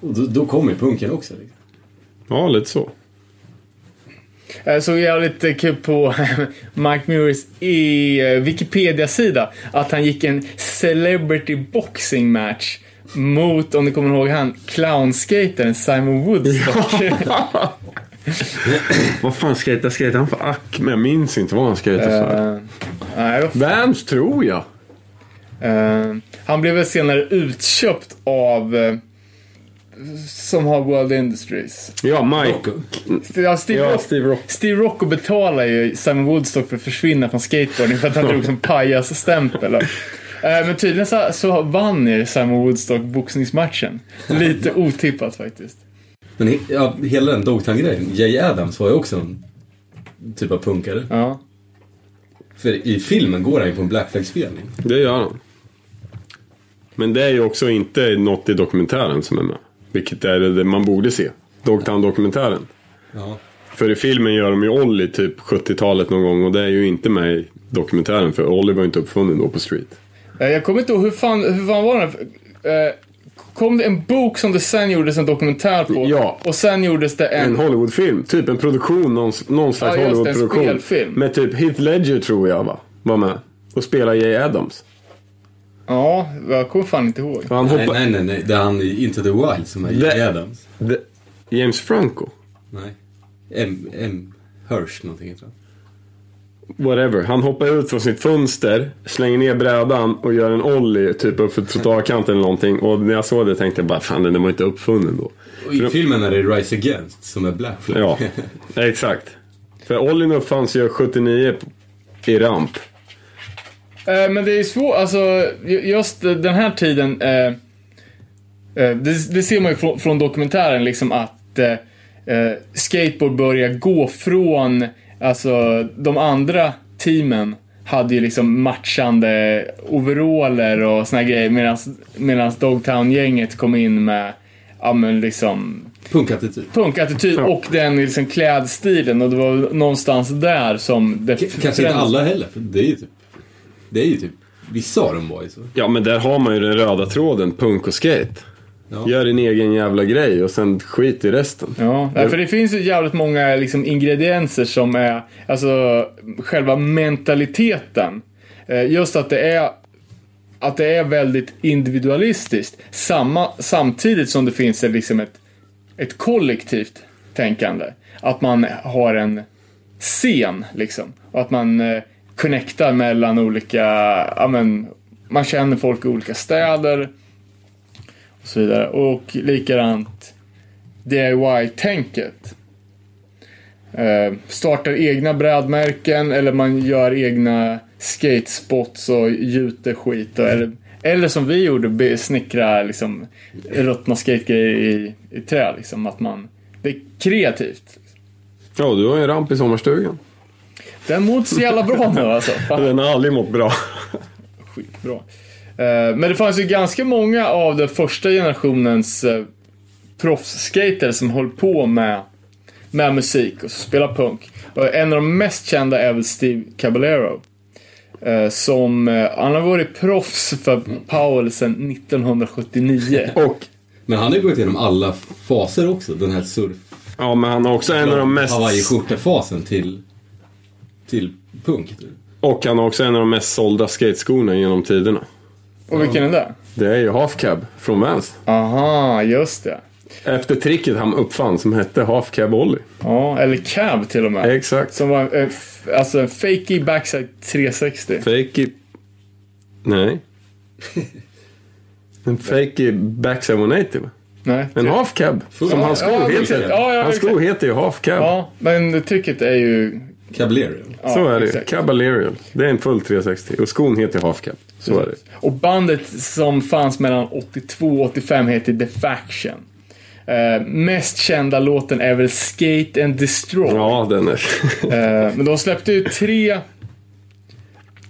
Och då, då kom ju punken också. Liksom. Ja, lite så. Jag såg jävligt eh, kul på Mike Muirs i eh, Wikipedia-sida att han gick en celebrity boxing match mot, om ni kommer ihåg han, clownskatern Simon Woodstock. Vad fan skejtade skejtade han för Acme? Jag minns inte vad han skejtade för. Eh, vad Vans tror jag. Eh, han blev väl senare utköpt av eh, som har World Industries. Ja, Mike. Ja, Steve, Ja, Rock, Steve Rock. Steve Rocco betalar ju Simon Woodstock för att försvinna från skateboarding för att han drog som pajas-stämpel. Eh, Men tydligen så, så vann ju Simon Woodstock boxningsmatchen. Lite otippat faktiskt. Men he, ja, hela den Dogtown-grejen. Jay Adams var ju också en typ av punkare. Ja. För i filmen går han ju på en Black Flag-spelning. Det gör han. Men det är ju också inte något i dokumentären som är med. Vilket är det man borde se. Dogtown-dokumentären. Ja. För i filmen gör de ju Ollie typ 70-talet någon gång och det är ju inte med i dokumentären för Ollie var ju inte uppfunnen då på street. Eh, Jag kommer inte ihåg, hur fan, hur fan var den? Eh, Kom det en bok som det sen gjordes en dokumentär på? Ja. Och sen gjordes det en... En Hollywoodfilm, typ en produktion, någon, någon slags Ja, Hollywoodproduktion. Med typ Heath Ledger tror jag va, var med. Och spelar Jay Adams. Ja, jag kommer fan inte ihåg. Han Nej, hoppar... nej, nej, nej. Det är han i Into the Wild som är Det- Jay Adams. The... James Franco. Nej. M. M. Hirsch någonting heter han. Whatever. Han hoppar ut från sitt fönster, slänger ner brädan och gör en ollie typ upp för trottoarkanten eller någonting. Och när jag såg det tänkte jag bara, fan den var inte uppfunnen då. Och I filmen är det Rise Against som är Black Flag. Ja, exakt. För ollien uppfanns ju 79 i ramp. Eh, men det är svårt, alltså ju- just den här tiden. Eh, eh, det, det ser man ju från, från dokumentären liksom att skateboard börjar gå från, alltså de andra teamen hade ju liksom matchande overaller och såna grejer medan Dogtown-gänget kom in med, ja men liksom Punkattityd. punkattityd Ja. och den liksom klädstilen och det var någonstans där som det Kanske inte alla heller, för det är ju typ... Det är ju typ... Vissa av dem var ju så. Ja, men där har man ju den röda tråden, punk och skate. Ja. Gör din egen jävla grej och sen skit i resten. Ja, för det finns ju jävligt många liksom, ingredienser som är, alltså själva mentaliteten. Eh, Just att det är att det är väldigt individualistiskt. Samma, samtidigt som det finns ett, liksom ett, ett kollektivt tänkande. Att man har en scen liksom. Och att man connectar mellan olika, ja men, man känner folk i olika städer. Och så vidare. Och likadant DIY-tänket. Eh, startar egna brädmärken eller man gör egna skatespots och gjuter skit. Och, eller, eller som vi gjorde, snickra liksom, ruttna skategrejer i, i trä. Liksom, att man, det är kreativt. Ja, du har ju en ramp i sommarstugan. Den mår inte så jävla bra nu alltså. Fan. Den har aldrig mått bra. Skitbra. Eh, Men det fanns ju ganska många av den första generationens uh, proffsskater som höll på med, med musik och spela punk. Och en av de mest kända är väl Steve Caballero. Eh, som, eh, han har varit proffs för Powell sedan 1979. Och, Men han har ju gått igenom alla faser också. Den här surf... ja men han har också en av de mest... Hawaii-skjorta-fasen till... Till punk. typ. Och han har också en av de mest sålda skateskorna genom tiderna. Och vilken är det? Det är ju Half Cab från Vans. Aha, just det. Efter tricket han uppfann som hette Half Cab Ollie. Ja, eller Cab till och med. Exakt. Som var eh, alltså en fakey backside 360. Fake it... Nej. En fake it backside 180 va? Nej. En half cab. Som Ja, hans sko ja, heter. Ja, ja, hans sko exakt. heter ju half cab. Ja, men trycket är ju... Caballero. Ja, Så är det exakt. Caballerial. Det är en full 360. Och skon heter half cab. Så är det. Och bandet som fanns mellan 82 och 85 heter The Faction. Eh, mest kända låten är väl Skate and Destroy. Ja, den är... Eh, men de släppte ju tre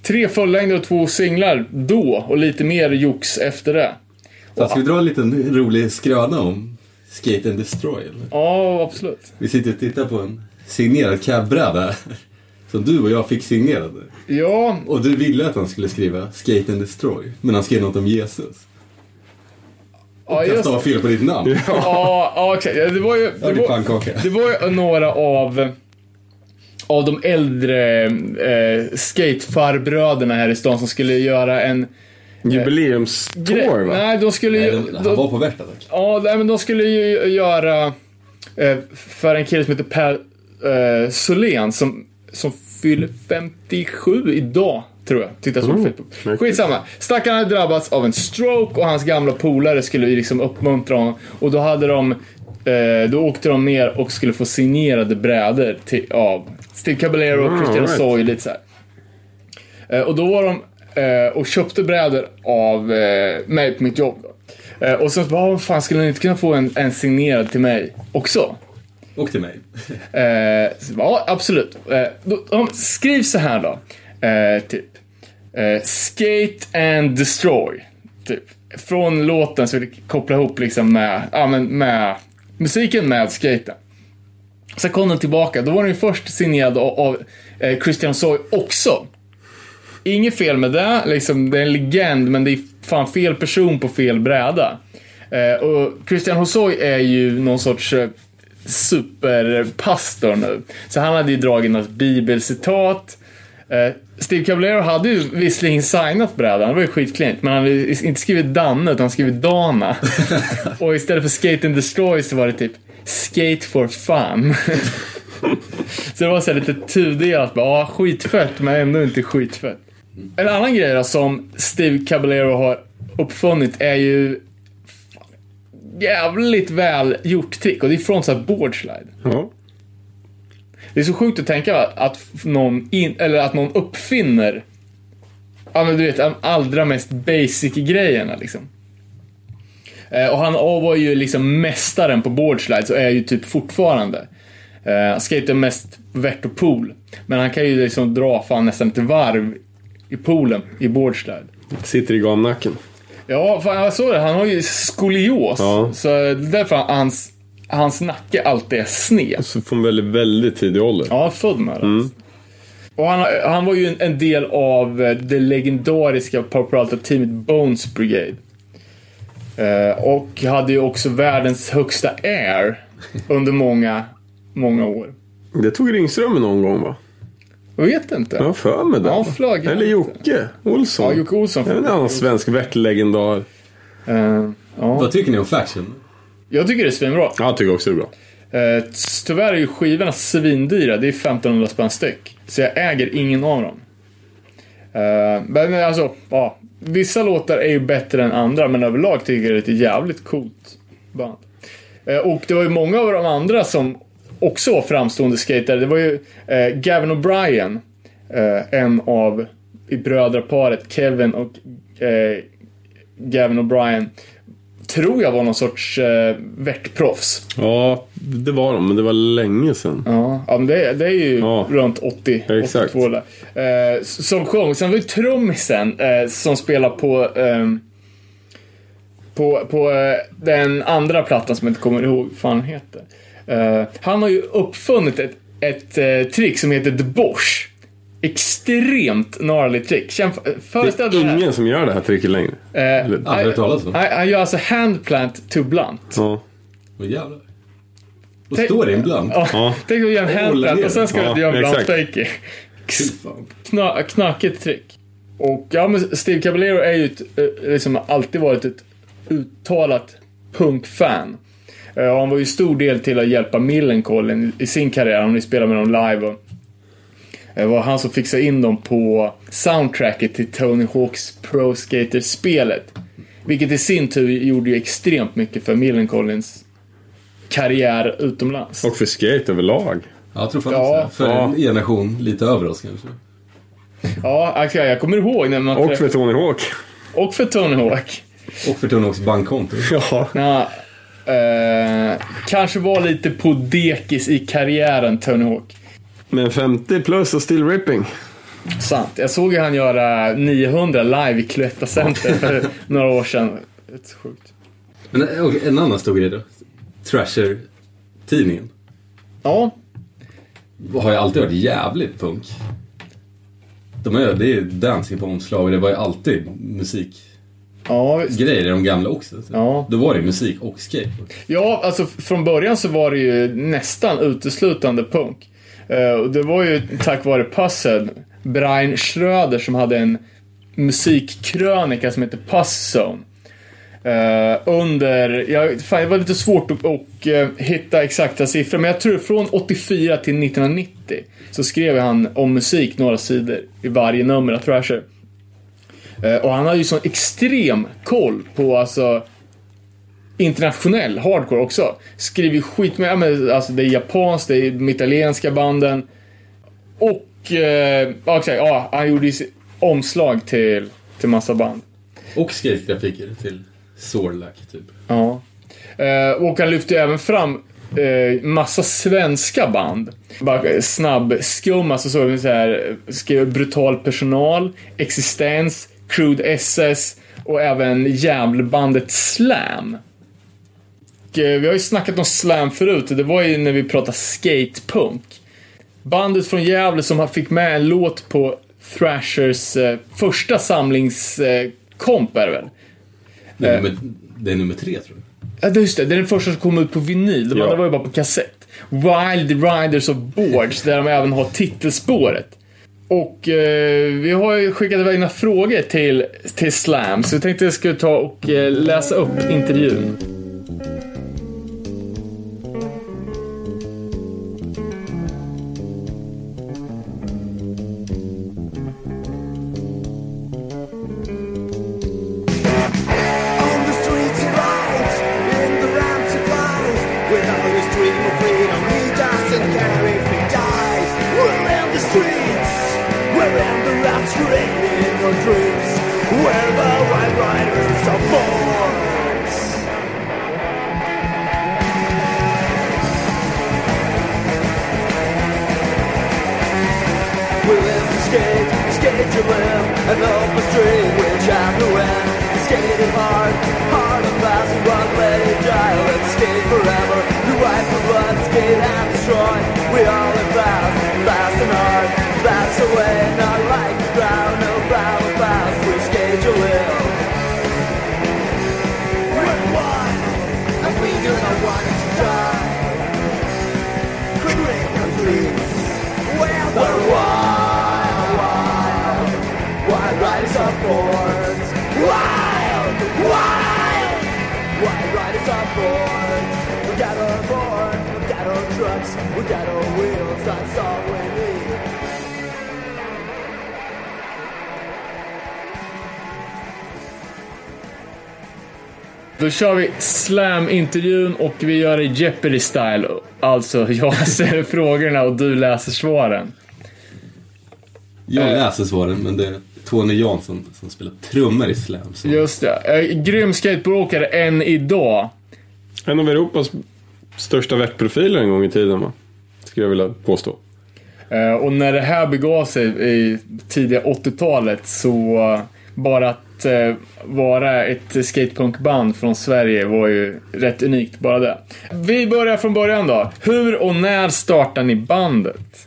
Tre fullängder och två singlar då och lite mer jox efter det. Så ska vi dra en liten rolig skröna om Skate and Destroy? Eller? Ja, absolut. Vi sitter och tittar på en signerad cabbräda. Som du och jag fick signerade. Ja, Och du ville att han skulle skriva Skate and Destroy. Men han skrev något om Jesus. ja Jag just stavade fel på ditt namn. Ja, ja exakt. Ja, Det var ju... Det var, det var ju några av, av de äldre eh, skatefarbröderna här i stan som skulle göra en Jubileumstour va? Nej, de skulle Nej, ju... de- Han var på Värta tack. Ja, nej, men de skulle ju göra eh, för en kille som heter Per eh, Solén som, som fyller 57 idag, tror jag. Titta så på Mm. Skitsamma. Stackaren hade drabbats av en stroke och hans gamla polare skulle liksom uppmuntra honom. Och då hade de eh, då åkte de ner och skulle få signerade brädor till, av Steve Caballero och Ah, Christian right. Soy lite så här. Eh, och då var de eh, och köpte brädor av eh, mig på mitt jobb. Eh, och så bara, vad fan skulle ni inte kunna få en, en signerad till mig också? Och till mig. Eh, ja, absolut. Eh, då, skriv så här då. Eh, typ. Eh, skate and destroy. Typ. Från låten så vill jag koppla ihop liksom med, ja, men med musiken med skaten. Sen kom den tillbaka. Då var den ju först signerad av, av eh, Christian Soy också. Inget fel med det, liksom, det är en legend, men det är fan fel person på fel bräda. Eh, och Christian Hosoi är ju någon sorts eh, superpastor nu. Så han hade ju dragit något bibelcitat. Eh, Steve Caballero hade ju visserligen signat brädan, det var ju skitklint, men han hade inte skrivit Danne, utan han skrivit Dana. och istället för Skate and Destroy så var det typ Skate for fun. Så det var så lite tudelat. Ja, skitfett, men ändå inte skitfett. En annan grej då, som Steve Caballero har uppfunnit är ju jävligt väl gjort trick och det är från så här boardslide. Ja. Det är så sjukt att tänka att någon, in, eller att någon uppfinner Ja men du vet, de allra mest basic grejerna liksom. Eh, och han var ju liksom mästaren på boardslides och är ju typ fortfarande. Eh, skejtar mest vert och pool. Men han kan ju liksom dra fan nästan ett varv i poolen i boardslide. Sitter i gamnacken. Ja, fan, jag såg det. Han har ju skolios. Ja. Så därför hans, hans nacke alltid är sned. Så från väldigt, väldigt tidig ålder. Ja, född med det. Och han, han var ju en, en del av eh, det legendariska populära teamet Bones Brigade. Eh, och hade ju också världens högsta air under många, många år. Det tog Ringström någon gång va? Jag vet inte. Jag har för mig det. Ja. Eller Jocke Olsson. Ja, Jocke Olsson. Det är en annan svensk värtlegendar. Eh, ja. Vad tycker ni om Faction? Jag tycker det är svinbra. Ja, jag tycker också det är bra. Eh, tyvärr är ju skivorna svindyra. Det är 1500 spänn styck. Så jag äger ingen av dem. Eh, men alltså, ja. Vissa låtar är ju bättre än andra, men överlag tycker jag det är ett jävligt coolt band. Och det var ju många av de andra som också framstående skatare. Det var ju eh, Gavin O'Brien, eh, en av i brödraparet Kevin och eh, Gavin O'Brien. Tror jag var någon sorts eh, värtproffs. Ja, det var de, men det var länge sedan. Ja, ja men det, det är ju Ja. runt 80, Exakt. 82 där. Eh, som sjöng. Sen var ju trummisen eh, som spelar på ehm, på, på eh, den andra plattan som jag inte kommer ihåg vad fan heter. Eh, han har ju uppfunnit ett, ett eh, trick som heter The Bosch. Extremt gnarligt trick. Känn, Det föreställ är det här. ingen som gör det här tricket längre. Eh, Eller- Aldrig talas om. han, gör alltså handplant to blunt. Ja. Åh jävlar. Och Tänk- står det en bland? Ja, Ja. Tänk att göra en handplant och sen ska Ja, du göra en exakt. blunt fakie. Kna, knakigt trick. Och ja, men Steve Caballero är ju ett, eh, liksom alltid varit ett uttalat punkfan. Eh, Och han var ju stor del till att hjälpa Millencolin i sin karriär. Han har ju spelat med dem live. Det var han som fixade in dem på soundtracket till Tony Hawks Pro Skater-spelet. Vilket i sin tur gjorde ju extremt mycket för Millencolins karriär utomlands. Och för skate överlag. Ja, jag tror fan Ja. För Ja. en generation lite över oss kanske. Ja, okay, jag kommer ihåg när man Och för Tony Hawk. och för Tony Hawk. Och för Tony Hawks bankkonto. Ja. Ja, eh, kanske var lite på dekis i karriären, Tony Hawk. Men 50 plus och still ripping. Sant. Jag såg ju han göra 900 live i Cloetta Center för några år sedan. Det sjukt. Men en annan stor grej då. Thrasher-tidningen. Ja, Har ju alltid varit jävligt punk. De är, det är ju dancing på omslag och det var ju alltid musikgrejer ja, visst. i de gamla också. Ja. Då var det musik och skateboard. ja, alltså från början så var det ju nästan uteslutande punk. Eh, och det var ju tack vare Puzzle, Brian Schröder som hade en musikkrönika som heter Puss Zone. Eh, under, jag, fan, det var lite svårt att och, eh, hitta exakta siffror, men jag tror från 84 till 1990 så skrev han om musik några sidor i varje nummer av Thrasher. Eh, och han hade ju sån extrem koll på alltså internationell hardcore också. Skriver skit med, men, alltså det är japanskt, det är de italienska banden. Och, eh, ja, exakt, ja, han gjorde ju omslag till, till massa band. Och skategrafiker till Sorlac typ. Ja. Eh, och han lyfte även fram eh, massa svenska band. Bara eh, snabb skum, alltså så, så här, skrev Brutal Personal, Existens, Crude SS och även Gävlebandet Slam. Och, eh, vi har ju snackat om Slam förut, det var ju när vi pratade skatepunk. Bandet från Gävle som fick med en låt på Thrashers eh, första samlingskomp är det väl? Det är, Eh. nummer, det är nummer tre tror jag. Ja, det är just det. Det är den första som kom ut på vinyl. De Ja. andra var ju bara på kassett. Wild Riders of Boards, där de även har titelspåret. Och eh, vi har ju skickat iväg några frågor till, till Slam, så jag tänkte jag skulle ta och eh, läsa upp intervjun. Trucks, we got our wheels, that's all we need. Då kör vi Slam-intervjun och vi gör det Jeopardy-style. Alltså, jag ställer frågorna och du läser svaren. Jag Eh. läser svaren, men det är Tony Jansson som spelar trummor i Slam. Så. Just det. Eh, Grym skateboardåkare än idag. En av Europas största vettprofiler en gång i tiden va? Skulle jag vilja påstå. Eh, Och när det här begav sig i tidiga 80-talet så bara att eh, vara ett skatepunkband från Sverige var ju rätt unikt, bara det. Vi börjar från början då. Hur och när startade ni bandet?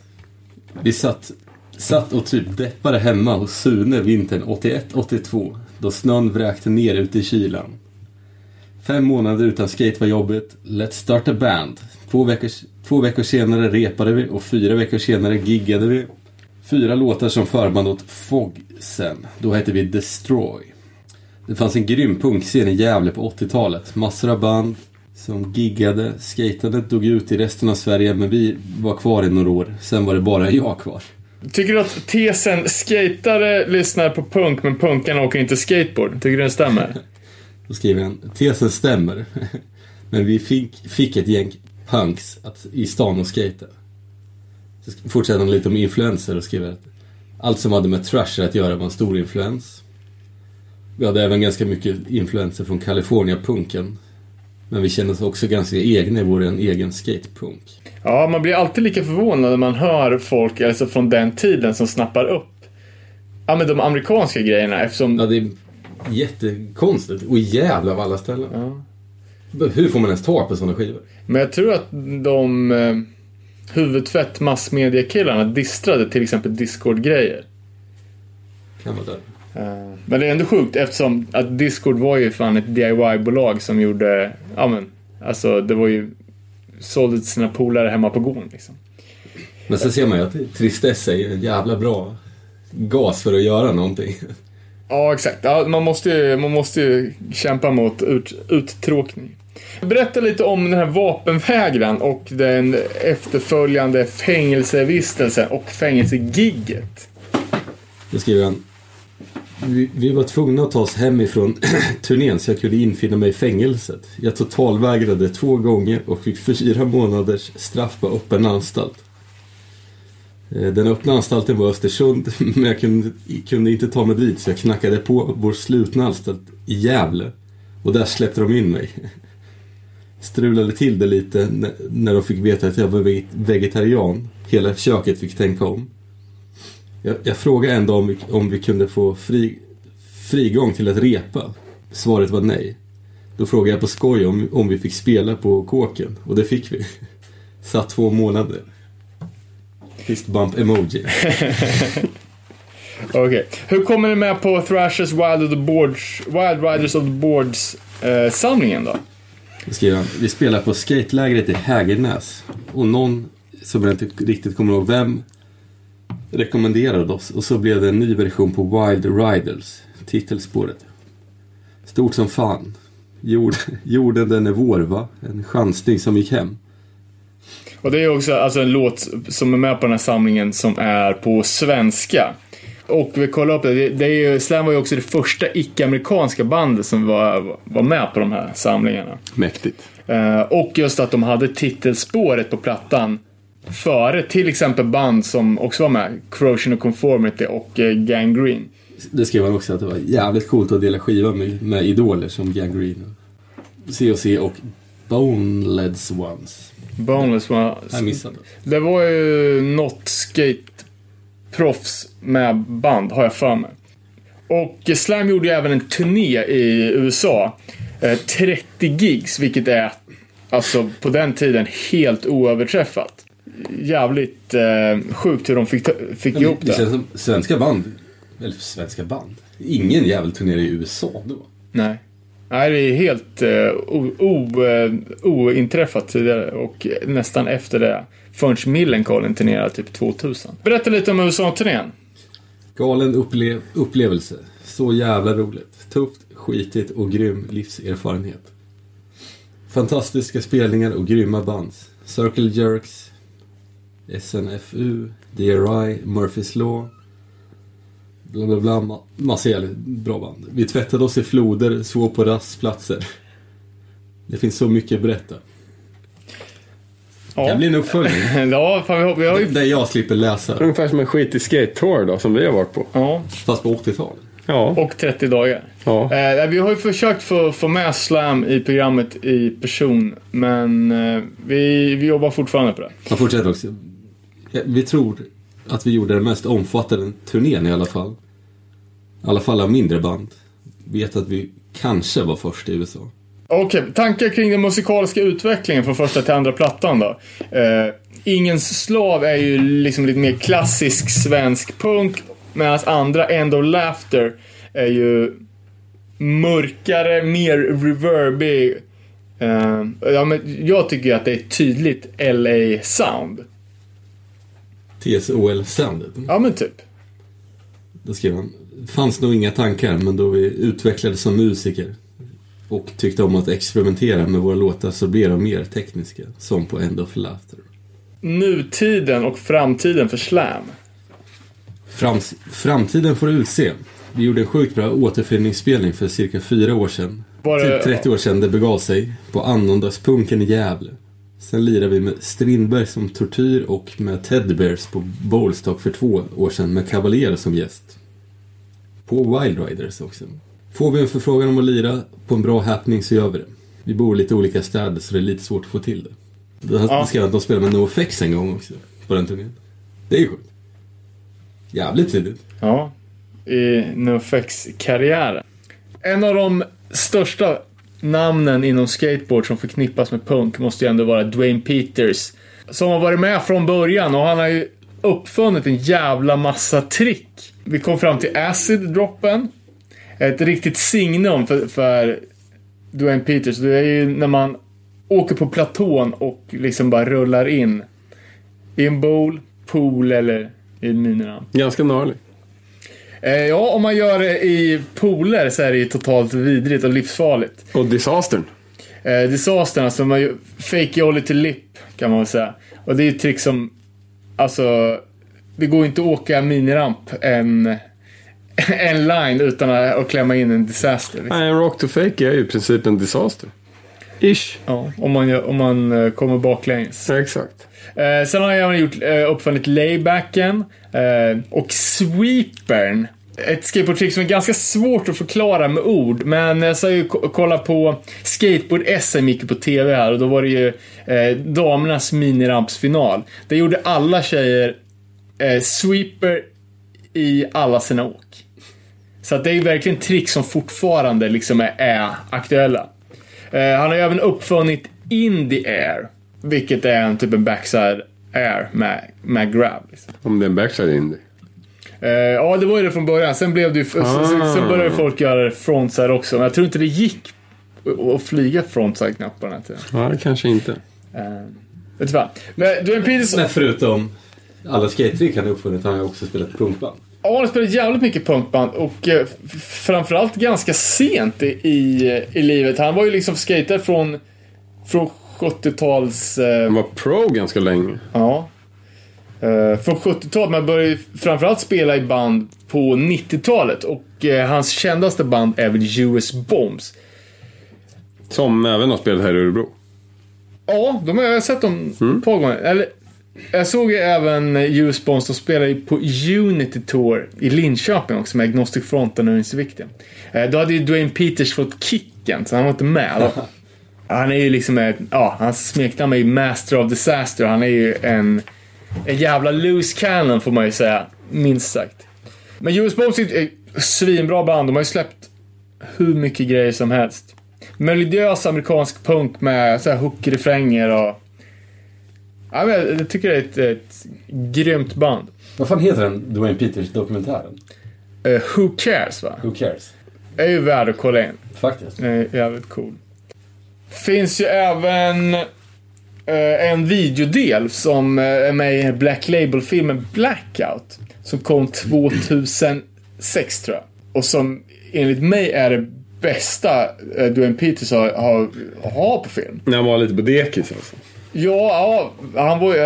Vi satt, satt och typ deppade hemma hos Sune vintern 81-82. Då snön vräkte ner ute i kylan. Fem månader utan skate var jobbigt. Let's start a band. Två veckor, två veckor senare repade vi och fyra veckor senare giggade vi. Fyra låtar som förband åt Fogsen. Då hette vi Destroy. Det fanns en grym punkscen i Gävle på 80-talet. Massor av band som giggade. Skatandet dog ut i resten av Sverige men vi var kvar i några år. Sen var det bara jag kvar. Tycker du att tesen skatare lyssnar på punk men punkarna åker inte skateboard? Tycker du den stämmer? Då skriver han, tesen stämmer. Men vi fick, fick ett gäng punks att, i stan och skata. Så fortsätter han lite om influenser och skriver att allt som hade med trasher att göra var en stor influens. Vi hade även ganska mycket influenser från California-punken. Men vi kände oss också ganska egna i vår egen skatepunk. Ja, man blir alltid lika förvånad när man hör folk alltså från den tiden som snappar upp ja, men de amerikanska grejerna eftersom Ja, det är jättekonstigt. Och jävla av alla ställen. Hur får man ens tag på sådana skivor? Men jag tror att de eh, huvudtvätt massmediakillarna distrade till exempel Discord-grejer. Kan vara där. Eh, men det är ändå sjukt eftersom att Discord var ju fan ett DIY-bolag som gjorde, ja men, alltså det var ju, sålde till sina polare hemma på gården liksom. Men sen ser man ju att tristess är en jävla bra gas för att göra någonting. Ja, exakt. Ja, man, måste ju, man måste ju kämpa mot ut, uttråkning. Berätta lite om den här vapenvägran och den efterföljande fängelsevistelsen och fängelsegigget. Då skriver han. Vi, vi var tvungna att ta oss hemifrån turnén så jag kunde infinna mig i fängelset. Jag totalvägrade två gånger och fick fyra månaders straff på öppen anstalt. Eh, den öppna anstalten var Östersund, men jag kunde, kunde inte ta mig dit så jag knackade på vår slutna anstalt i Gävle. Och där släppte de in mig. Strulade till det lite när de fick veta att jag var vegetarian. Hela köket fick tänka om. Jag, jag frågade en dag om vi, om vi kunde få fri, frigång till att repa. Svaret var nej. Då frågade jag på skoj om, om vi fick spela på kåken och det fick vi. Satt två månader. Fist bump emoji. Okej. Hur kommer ni med på Thrashers Wild, of the Boards, Wild Riders of the Boards eh, samlingen då? Då skriver han, vi spelar på skatelägret i Hägernäs. Och någon, som jag inte riktigt kommer ihåg vem, rekommenderade oss. Och så blev det en ny version på Wild Riders, titelspåret. Stort som fan. Jord, jorden den är vår va? En chansning som gick hem. Och det är också alltså, en låt som är med på den här samlingen som är på svenska. Och vi kollar upp det, det, är ju, Slam var ju också det första icke-amerikanska bandet som var, var med på de här samlingarna. Mäktigt. Eh, och just att de hade titelspåret på plattan före till exempel band som också var med, Corrosion of Conformity och eh, Gangrene. Det skrev han också att det var jävligt coolt att dela skiva med, med idoler som Gangrene. C&C och Boneless Ones. Boneless var... Jag missade. Det var ju något skate proffs med band, har jag för mig. Och eh, Slam gjorde ju även en turné i USA. Eh, 30 gigs, vilket är alltså på den tiden helt oöverträffat. Jävligt eh, sjukt hur de fick, fick ihop Det det. känns som svenska band, eller svenska band. Ingen jävel turnerar i USA då. Nej. Nej, det är helt eh, eh, ointräffat tidigare och nästan efter det. Förrän Millencolin turnerade typ 2000. Berätta lite om USA-turnén. Galen upplev upplevelse. Så jävla roligt. Tufft, skitigt och grym livserfarenhet. Fantastiska spelningar och grymma band. Circle Jerks, SNFU, DRI, Murphys Law. Bla bla bla. Ma- Massa jävligt bra band. Vi tvättade oss i floder, sov på rastplatser. Det finns så mycket att berätta. Det Ja, blir en uppföljning. ja fan, vi har, vi har ju... Där jag slipper läsa. Ungefär som en skitig skate-tour då, som vi har varit på. Ja, Fast på 80-talet. Ja. och 30 dagar. ja. Eh, vi har ju försökt få, få med Slam i programmet i person, men eh, vi, vi jobbar fortfarande på det. Han fortsätter också. Vi tror att vi gjorde den mest omfattande turnén i alla fall. I alla fall av mindre band. Vet att vi kanske var först i USA. Okej, tankar kring den musikaliska utvecklingen från första till andra plattan då? Eh, Ingens slav är ju liksom lite mer klassisk svensk punk, medan andra, End of Laughter, är ju mörkare, mer reverby. Eh, ja, men jag tycker att det är ett tydligt LA-sound. TSOL-soundet. Ja, men typ. Då skrev han. Fanns nog inga tankar men då vi utvecklades som musiker och tyckte om att experimentera med våra låtar så blev de mer tekniska. Som på End of Laughter. Nutiden och framtiden för Slam. Frams, framtiden får utse. Vi gjorde en sjukt bra återföreningsspelning för cirka fyra år sedan. Var det- Typ 30 år sedan det begav sig. På Annandagspunken i Gävle. Sen lirade vi med Strindberg som Tortyr och med Ted Bears på Bowlstock för två år sedan med Cavalier som gäst. På Wild Riders också. Får vi en förfrågan om att lira på en bra happening så gör vi det. Vi bor i lite olika städer så det är lite svårt att få till det. Det Ja. skrev att de spelade med NoFX en gång också. På den turnén. Det är ju sjukt. Jävligt tidigt. Ja, i NoFX-karriären. En av de största namnen inom skateboard som förknippas med punk måste ju ändå vara Dwayne Peters. Som har varit med från början och han har ju uppfunnit en jävla massa trick. Vi kom fram till acid-droppen. Ett riktigt signum för, för Dwayne Peters. Det är ju när man åker på platån och liksom bara rullar in. I en bowl, pool eller i miniramp. Ganska gnarlig. Eh, ja, om man gör det i pooler så är det ju totalt vidrigt och livsfarligt. Och Disastern. Eh, disastern, alltså man fake jolly till lip kan man väl säga. Och det är ju ett trick som, alltså, det går inte att åka miniramp en, en line utan att, klämma in en disaster. Liksom. Nej, en rock to fake är ju i princip en disaster. Ish. Ja, om man, gör, om man eh, kommer baklänges. Ja, exakt. Eh, sen har jag även gjort, eh, uppfunnit laybacken eh, och sweepern. Ett skateboardtrick som är ganska svårt att förklara med ord, men jag sa ju kolla på skateboard-SM gick ju på TV här och då var det ju eh, damernas minirampsfinal. Där gjorde alla tjejer eh, sweeper i alla sina åk. Så att det är ju verkligen trick som fortfarande liksom är, är aktuella. Eh, han har ju även uppfunnit in the air. Vilket är en typ en backside air med, med grab. Liksom. Om det är en backside indie. Eh, ja, det var ju det från början. Sen blev det ju, Ah. sen, sen började folk göra frontside också. Men jag tror inte det gick att- flyga frontside knappt på den här tiden. Ja, kanske inte. Eh, vet du vad? Men Dwayne Peters, Men förutom alla skate-trick han uppfunnit har han ju också spelat punkband. ja, han har spelat jävligt mycket punkband och eh, framförallt ganska sent i, i, i livet. Han var ju liksom skater från, från 70-tals... Eh, Han var pro ganska länge. Ja. Uh, från 70-talet, men började framförallt spela i band på 90-talet. Och eh, hans kändaste band är väl US Bombs. Som även har spelat här i Örebro. Ja, de har jag sett dem ett par gånger. Eller, jag såg ju även US Bombs, de spelade på Unity Tour i Linköping också med Agnostic Front och Nöjesvikten. Uh, då hade ju Dwayne Peters fått kicken, så han var inte med. Han är ju liksom ja, hans smeknamn är ju Master of Disaster. Han är ju en en jävla loose cannon får man ju säga, minst sagt. Men US Bombs är ett svinbra band, de har ju släppt hur mycket grejer som helst. Melodiös amerikansk punk med så här hook-refränger och... Ja, men jag tycker det är ett, ett grymt band. Vad fan heter den Dwayne Peters-dokumentären? Eh, Who Cares va? Who cares? är ju värd att kolla in. Faktiskt. Är jävligt cool. Finns ju även en videodel som eh, är med i Black Label-filmen Blackout. Som kom 2006 tror jag. Och som enligt mig är det bästa eh, Dwayne Peters har, har, har på film. När han var lite på dekis alltså. Ja, ja, han var ju,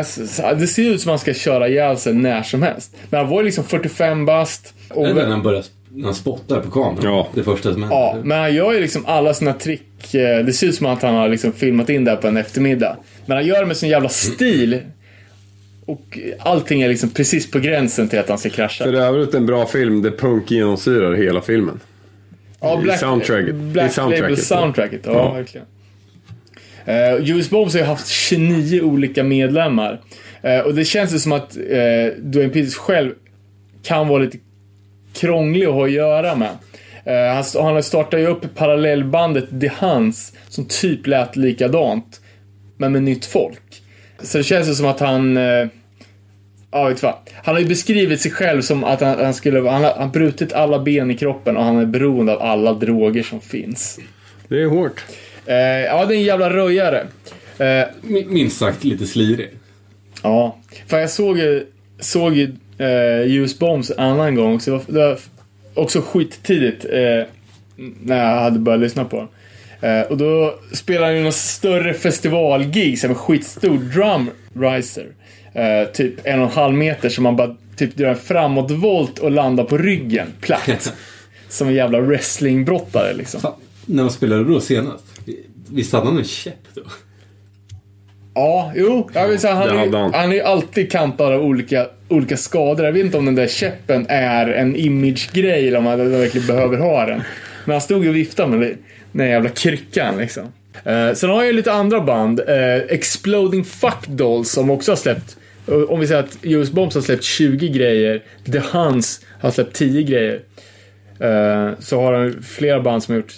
det ser ut som att han ska köra ihjäl sig när som helst. Men han var ju liksom 45 bast. Och Är det när han börjar när han spottar på kameran? Ja. Det första som händer? Ja, men han gör ju liksom alla sina trick. eh, Det ser ut som att han har liksom filmat in det här på en eftermiddag. Men han gör det med sån jävla stil. Och allting är liksom precis på gränsen till att han ska krascha. För övrigt en bra film där punk genomsyrar hela filmen. Ja, i soundtracket. Black I soundtracket, Label ja. soundtracket. Ja, Ja. verkligen. Uh, US Bombs har ju haft 29 olika medlemmar. Eh, och det känns ju som att uh, Dwayne Peters själv kan vara lite krånglig att ha att göra med. Eh, han, startade ju upp parallellbandet The Huns som typ lät likadant. Men med nytt folk. Så det känns ju som att han... eh, Ja, vet vad. Han har ju beskrivit sig själv som att han, han skulle... Han har, han har brutit alla ben i kroppen och han är beroende av alla droger som finns. Det är hårt. Eh, ja, det är en jävla röjare. Eh, Min- Minst sagt lite slirig. Ja, för jag såg ju, såg ju eh, US Bombs en annan gång, så det var, det var också skittidigt eh, när jag hade börjat lyssna på den. Eh, och då spelade han ju någon större festivalgig som en skitstor drum riser. Eh, typ en och en halv meter som man bara typ drar en framåtvolt och landar på ryggen platt. som en jävla wrestlingbrottare liksom. Fan, när man spelade då senast? Visst hade han en käpp då? Ja, jo. Jag vill säga, han, är, han. han är ju alltid kantad av olika, olika skador. Jag vet inte om den där käppen är en image-grej eller om han verkligen behöver ha den. Men han stod ju och viftade med den där jävla kryckan liksom. Uh, sen har jag ju lite andra band. Eh, Exploding Fuck Dolls som också har släppt eh, om vi säger att US Bombs har släppt 20 grejer, The Huns har släppt 10 grejer. Eh, så har han flera band som har gjort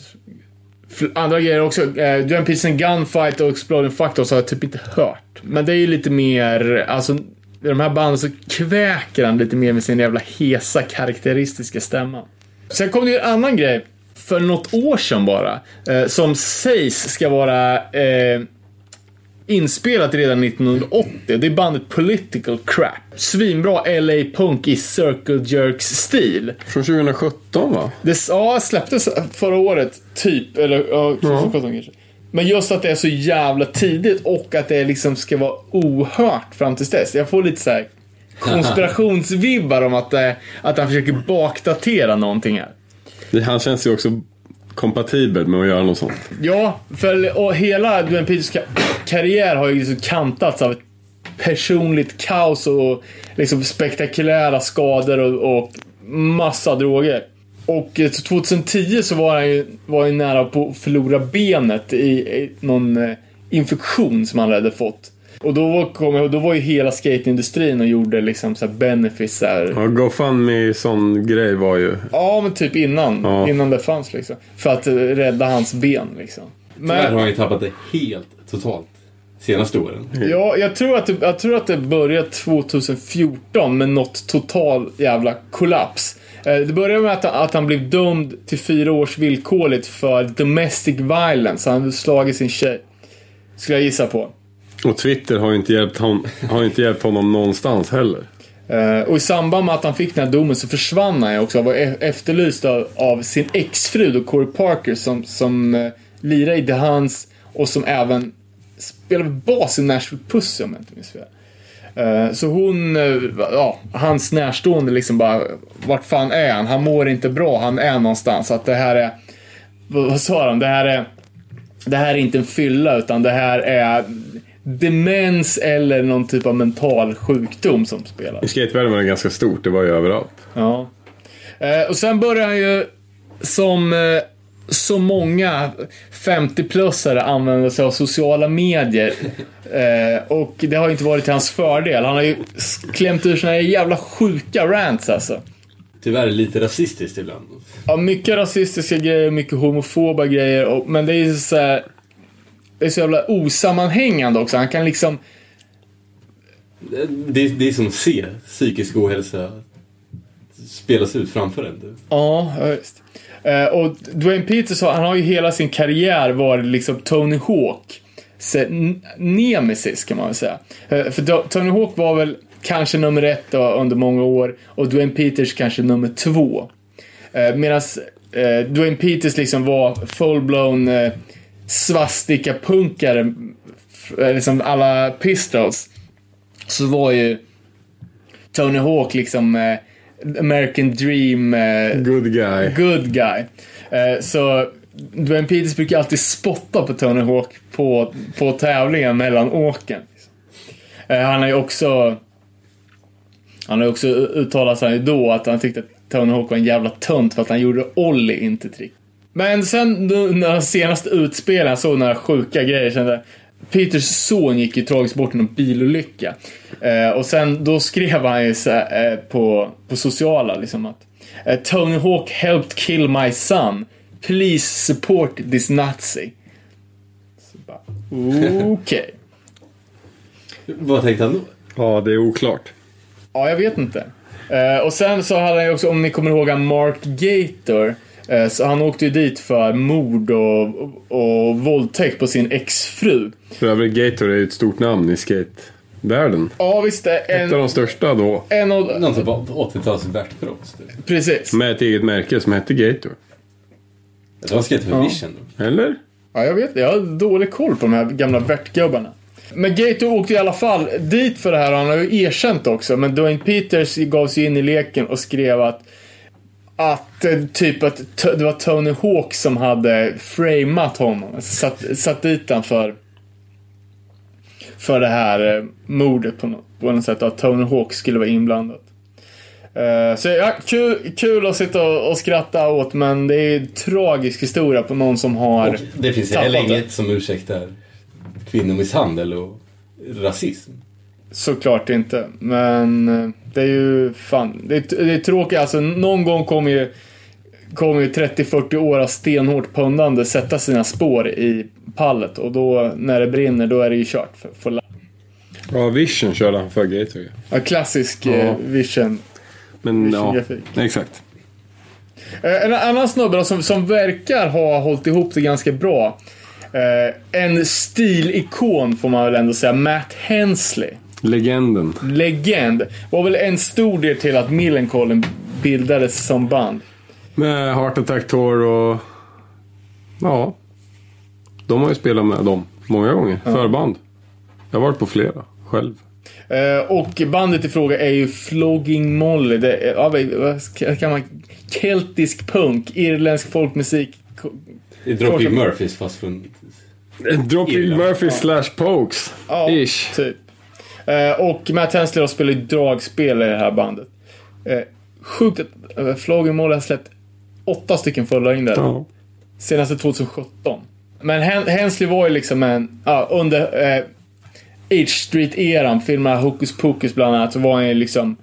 Andra grejer också. Eh, Dwayne Peterson Gunfight och Exploding Factors har jag typ inte hört. Men det är ju lite mer, alltså i de här banden så kväker han lite mer med sin jävla hesa karaktäristiska stämma. Sen kom det ju en annan grej. För något år sedan bara. Eh, som sägs ska vara eh, inspelat redan 1980. Det är bandet Political Crap. Svinbra LA Punk i Circle Jerks-stil. Från 2017 va? Det ja, släpptes förra året, typ. Eller ja, 2017 kanske. Men just att det är så jävla tidigt och att det liksom ska vara ohört fram tills dess. Jag får lite så här konspirationsvibbar om att, eh, att han försöker bakdatera någonting här. Det, han känns ju också kompatibel med att göra något sånt. Ja, för och hela Dwayne Peters karriär har ju liksom kantats av ett personligt kaos och liksom spektakulära skador och, och massa droger. Och eh, 2010 så var han ju, var ju nära på att förlora benet i, i någon eh, infektion som han hade fått. Och då var, kom, jag- då var ju hela skateindustrin och gjorde liksom så här här. Ja, GoFundMe sån grej var ju... Ja, men typ innan. Ja. Innan det fanns liksom. För att eh, rädda hans ben liksom. Tyvärr har Men, han ju tappat det helt totalt. Senaste åren. ja, jag tror, att det, jag tror att det började 2014 med något total jävla kollaps. Eh, Det började med att, att han blev dömd till fyra års villkorligt för domestic violence. Han hade slagit sin tjej. Skulle jag gissa på. Och Twitter har ju inte hjälpt, hon, har inte hjälpt honom någonstans heller. Uh, och i samband med att han fick den här domen så försvann han ju också. Han var e- efterlyst av, av sin exfru då, Corey Parker som, som eh, uh, lirade i The Hans och som även spelade bas i Nashville Pussy om jag inte minns fel. Uh, eh, så hon, ja, hans närstående liksom bara, vart fan är han? Han mår inte bra, han är någonstans. Så att det här är, vad, vad sa de? Det här är, det här är inte en fylla utan det här är demens eller någon typ av mental sjukdom som spelar. I skatevärlden var det ganska stort, det var ju överallt. Ja. Eh, och sen började han ju som eh, så många 50-plussare använder sig av sociala medier. Eh, och det har ju inte varit till hans fördel. Han har ju klämt ur här jävla sjuka rants alltså. Tyvärr lite rasistiskt ibland. Ja, mycket rasistiska grejer, mycket homofoba grejer. Och, men det är ju så här, Det är så jävla osammanhängande också. Han kan liksom... Det, det är som se psykisk ohälsa spelas ut framför en. Ja, visst. Eh, och Dwayne Peters, han har ju hela sin karriär varit liksom Tony Hawk. Nemesis kan man väl säga. Eh, för Tony Hawk var väl kanske nummer ett då, under många år och Dwayne Peters kanske nummer två. Eh, Medan Dwayne Peters liksom var full-blown svastika-punkare, f- eh, liksom alla Pistols. Så var ju Tony Hawk liksom eh, American Dream eh, Good guy. good guy. Eh, så Dwayne Peters brukar alltid spotta på Tony Hawk på, på tävlingar mellan åken. Eh, han har ju också han har ju också uttalat sig då att han tyckte att Tony Hawk var en jävla tönt för att han gjorde Ollie inte trick. Men sen nu när de senaste utspelen jag såg några sjuka grejer kände Peters son gick ju tragiskt bort i någon bilolycka. Eh, och sen då skrev han ju så här, eh, på, på sociala liksom att eh, Tony Hawk helped kill my son. Please support this nazi. Okej. Vad tänkte han då? Ja, det är oklart. Ja, jag vet inte. Eh, och sen så hade han ju också, om ni kommer ihåg han Mark Gator. Eh, så han åkte ju dit för mord och, och, och våldtäkt på sin exfru. För övrigt, Gator är ju ett stort namn i skatevärlden. Ja, visst. eh, Ett av En, de största då. en av... Någon typ av 80-tals värtproffs. typ. Precis. Med ett eget märke som hette Gator. Tror han skrev för Vision. då. Eller? Ja, jag vet. Jag har dålig koll på de här gamla värtgubbarna. Men Gator åkte i alla fall dit för det här och han har ju erkänt också. Men Dwayne Peters gav sig in i leken och skrev att att eh, typ att det var Tony Hawk som hade framat honom. Alltså, satt, satt dit han för för det här eh, mordet på något, på något sätt. Att Tony Hawk skulle vara inblandad. Eh, så ja, kul, kul att sitta och, och skratta åt men det är en tragisk historia på någon som har Och det finns heller inget som ursäktar kvinnomisshandel och rasism. Såklart inte. Men det är ju fan, det är, det är tråkigt. Alltså någon gång kommer ju, kommer ju 30-40 år av stenhårt pundande sätta sina spår i pallet och då när det brinner då är det ju kört för, för Ja, Vision körde han för Gator ja, Klassisk Ja. eh, vision. Men ja, Vision-grafik. exakt. Eh, En annan snubbe då, som, som verkar ha hållit ihop det ganska bra. Eh, en stilikon får man väl ändå säga. Matt Hensley. Legenden. Legend. Var väl en stor del till att Millencolin bildades som band. Med Heart Attack Tour och... Ja. De har ju spelat med dem många gånger. Förband. Jag har varit på flera själv. Eh, och bandet i fråga är ju Flogging Molly. Det är, ja, kan man... Keltisk punk, irländsk folkmusik. Det är Dropkick Murphys fast från... Dropkick Irland. Murphy slash Pokes. Ja, Ish. typ. Eh, och Matt Hensley spelar ju dragspel i det här bandet. Eh, sjukt att Flogging Molly har släppt åtta stycken fullängdare. Ja. Senaste 2017. Men Hen- Hensley var ju liksom en, ja, under eh, H-Street-eran, filmerna Hokus Pokus bland annat, så var han ju liksom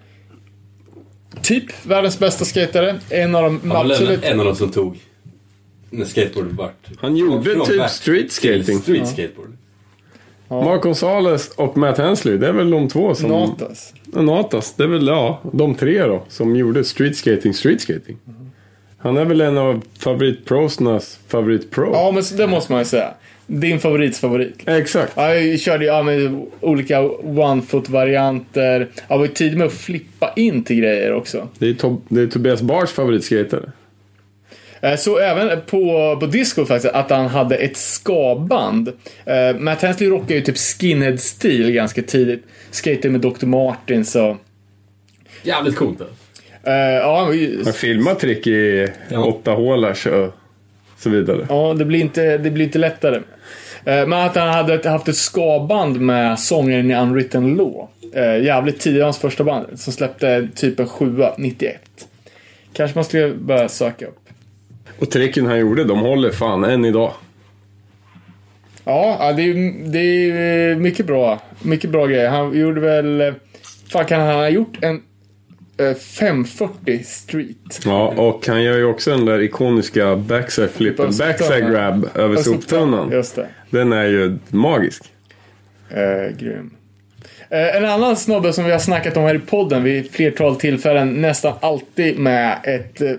typ världens bästa skatare. En av de väl absolut... en, av de som tog när skateboard vart. Han gjorde typ street skating. Street skateboard. Mark Gonzales och Matt Hensley, det är väl de två som... Natas. Natas. Det är väl, ja, de tre då. Som gjorde street skating, street skating. Han är väl en av favoritprosnas favoritpro. Ja, men det måste man ju säga. Din favorits favorit. Exakt. Ja, Jag körde ja, med olika one-foot-varianter. Jag var ju tidig med att flippa in till grejer också. Det är, Tob- det är Tobias Bars favoritskatare. Eh, Så även på, på disco faktiskt, att han hade ett skaband. Eh, Matt Hensley rockade ju typ skinhead-stil ganska tidigt. Skate med Dr. Martins och... Jävligt coolt. Eh, ja, ju- Han filmar trick i Ja. åtta hålars och så vidare. ja, det blir inte, det blir inte lättare. Men att han hade haft ett skaband med sångaren i Unwritten Law. Jävligt tidigt, hans första band. Som släppte typ en sjua, 91. Kanske man skulle börja söka upp. Och tricken han gjorde, de håller fan än idag. Ja, det är, det är mycket bra. Mycket bra grejer. Han gjorde väl... eh, Fan, kan han ha gjort en eh, 540 street? Ja, och han gör ju också den där ikoniska backside flippen, backside grab över soptunnan. Just det. Den är ju magisk. Eh, grym. Eh, en annan snubbe som vi har snackat om här i podden vid flertal tillfällen, nästan alltid med ett eh,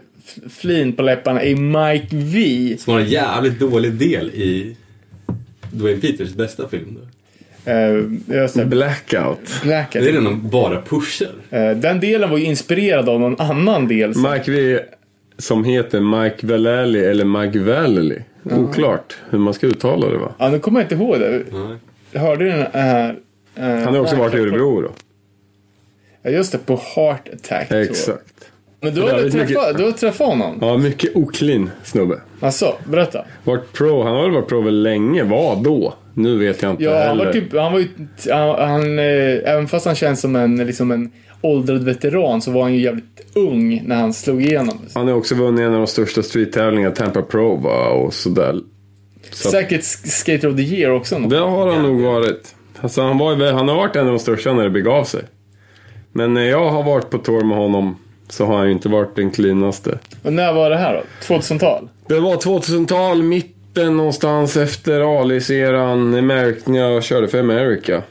flin på läpparna, är Mike V. Som har en jävligt dålig del i Dwayne Peters bästa film. Då. Det, Blackout. Blackout. Det är den de bara pushar. Eh, den delen var ju inspirerad av någon annan del. som- Mike V som heter Mike Vallely eller Mike Vallely. Oklart hur man ska uttala det va? Ja, nu kommer jag inte ihåg det. Jag hörde den här... eh, Han har också varit i Örebro då. Ja, just det. På Heart Attack. tror jag. Exakt. Men du har, träffat, mycket- du har träffat honom? Ja, mycket oklin snubbe. Alltså, berätta. Vart pro, han har väl varit pro väl länge? Vad då? Nu vet jag inte Ja, han heller. var typ, han var ju, han, han, eh, även fast han känns som en, liksom en åldrad veteran så var han ju jävligt ung när han slog igenom. Han har också vunnit en av de största street-tävlingarna, Tampa Pro va? och sådär. Så Säkert Skater of the Year också. Det har han nog varit. Alltså, han, var, han har varit en av de största när det begav sig. Men när jag har varit på tour med honom så har han ju inte varit den cleanaste. Och när var det här då? 2000-tal? Det var 2000-tal, mitten någonstans efter Alice-eran, när jag körde för America.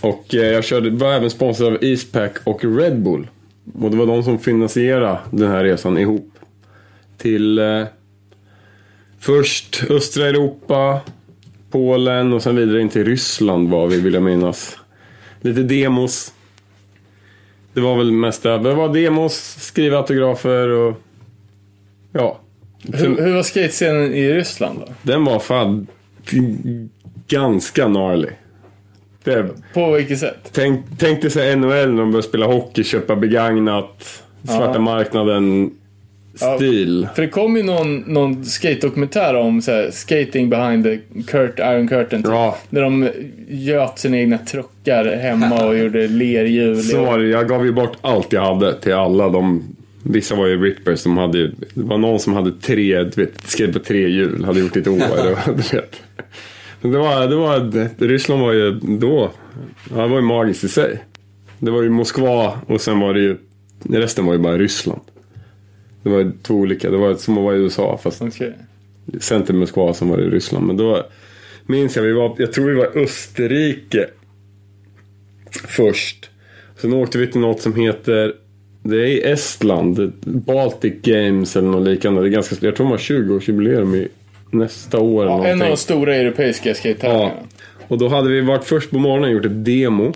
Och eh, jag körde, var även sponsrad av Eastpack och Red Bull. Och det var de som finansierade den här resan ihop. Till eh, först östra Europa, Polen och sen vidare in till Ryssland var vi vill jag minnas. Lite demos. Det var väl mest det. Det var demos, skriva autografer och ja. Hur, hur var skatescenen i Ryssland då? Den var fan ganska gnarly. Det, På vilket sätt? tänk, tänk dig sig NHL när de börjar spela hockey, köpa begagnat, svarta Ja. marknaden stil. För det kom ju någon, någon skate-dokumentär om så här, skating behind the curt, Iron Curtain. Typ, Ja. Där de göt sina egna truckar hemma och gjorde lerhjul. Så var det, jag gav ju bort allt jag hade till alla. De, vissa var ju rippers, de hade ju, det var någon som hade tre, du vet, skrev på tre hjul, hade gjort ett år. och, du vet. Men det var, det var, Ryssland var ju då, ja, det var ju magiskt i sig. Det var ju Moskva och sen var det ju, resten var ju bara Ryssland. Det var två olika, det var som att vara i USA fast sen till Moskva som var i Ryssland. Men då minns jag, vi var, jag tror vi var i Österrike först. Sen åkte vi till något som heter, det är i Estland, Baltic Games eller något liknande. Det är ganska, jag tror de har 20-årsjubileum i nästa år eller Ja, en av de stora europeiska skate-tävlingarna. Ja. Och då hade vi varit först på morgonen och gjort ett demo.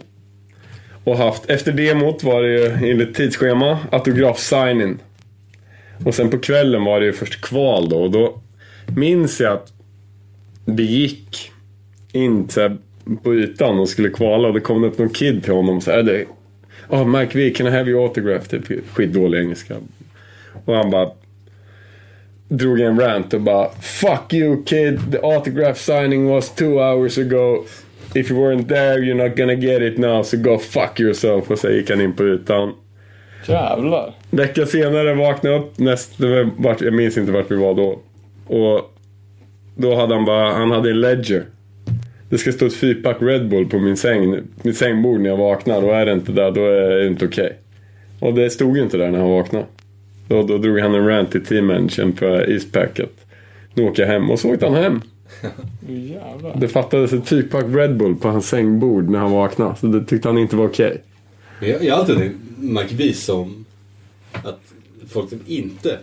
Och haft, efter demot var det ju enligt tidsschema autograf-signing. Och sen på kvällen var det ju först kval då. Och då minns jag att vi gick in på ytan och skulle kvala. Och det kom upp någon kid till honom så här. Det, oh, Mike V, can I have your autograph? Typ skitdålig engelska. Och han bara drog en rant och bara Fuck you kid, the autograph signing was two hours ago. If you weren't there you're not gonna get it now so go fuck yourself. Och så gick han in på ytan. Jävlar. Vecka senare vaknade jag upp, näst, vart, jag minns inte vart vi var då. Och då hade han bara, han hade en ledger. Det ska stå ett fyrpack Red Bull på min säng, mitt sängbord när jag vaknar och är det inte där då är det inte okej. Och det stod ju inte där när han vaknade. Då, då drog han en rant till teammanagern på Eastpacket. Nu åker jag hem och så åkte han hem. Jävlar. Det fattades ett fyrpack Red Bull på hans sängbord när han vaknade. Så det tyckte han inte var okej. Men jag, har alltid V som att folk som inte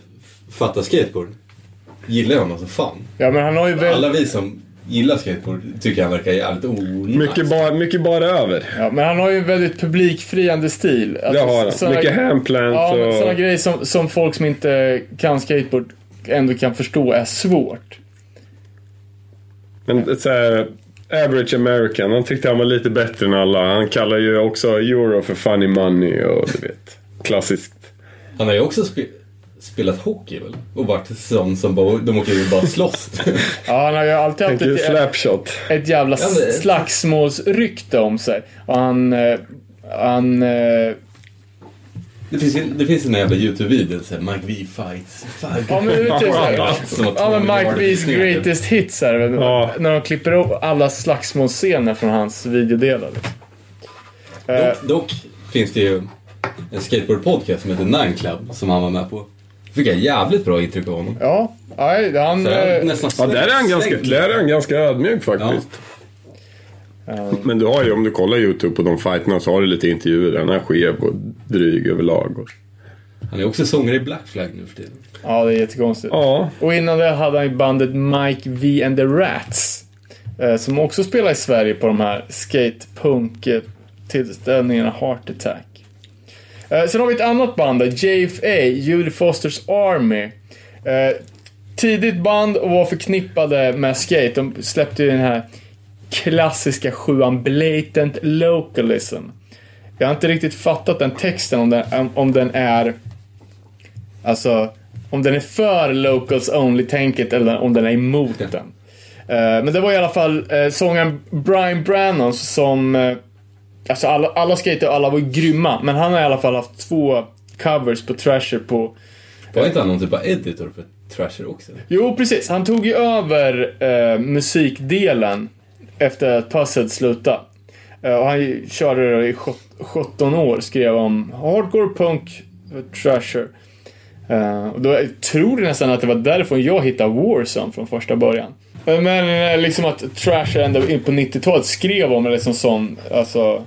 fattar skateboard gillar honom som fan. Ja, men han har ju väl... Alla vi som gillar skateboard tycker han verkar jävligt onajs. Mycket, bara, mycket bara över. Ja, men han har ju en väldigt publikfriande stil. Alltså, Det har han. såna- Mycket handplant Ja, och... sådana grejer som, som folk som inte kan skateboard ändå kan förstå är svårt. Men så här, average American, han tyckte han var lite bättre än alla. Han kallar ju också euro för funny money och du vet. Klassiskt. Han har ju också spe, spelat hockey väl? Och varit sån som bara, de åker ju bara slåss. Ja, han har ju alltid haft ett, slapshot. ett jävla Ja, men- slagsmålsrykte om sig. Och han... eh, Han... eh, Det finns, ju- det finns en jävla YouTube-video, såhär Mike V fights. Ja men det är typ Ja men Mike V's greatest hits här. Ja. När de klipper upp alla slagsmålscener från hans videodelar. liksom. Dock, dock finns det ju en skateboard-podcast som heter Nine Club som han var med på. Fick jag jävligt bra intryck av honom. Ja, nej, han... Så jag eh, nästan Ja, där är han ganska, där är han ganska ödmjuk faktiskt. eh, Men du har ju, om du kollar YouTube på de fighterna så har du lite intervjuer. Han är skev och dryg överlag. Och... Han är också sångare i Black Flag nu för tiden. Ja, det är jättekonstigt. Ja, Och innan det hade han ju bandet Mike V and the Rats. Eh, som också spelar i Sverige på de här skatepunk-tillställningarna Heart Attack. Eh, sen har vi ett annat band JFA, Julie Fosters Army. Eh, tidigt band och var förknippade med skate. De släppte ju den här klassiska sjuan Blatant Localism. Jag har inte riktigt fattat den texten om den, om- den är Alltså, om den är för locals only-tänket eller om den är emot den. Eh, men det var i alla fall sångaren Brian Brannon som... eh, alltså alla, alla skater, alla var grymma. Men han har i alla fall haft två covers på Thrasher på... Var inte han någon typ av editor för Trasher också? Jo, precis. Han tog ju över eh, musikdelen efter att Puzzed slutade. Eh, och han körde det i sjut- 17 år, skrev om hardcore punk, för Thrasher. Eh, och då jag tror jag nästan att det var därifrån jag hittade Warzone från första början. Eh, Men eh, liksom att Thrasher ända in på 90-talet skrev om det liksom som, alltså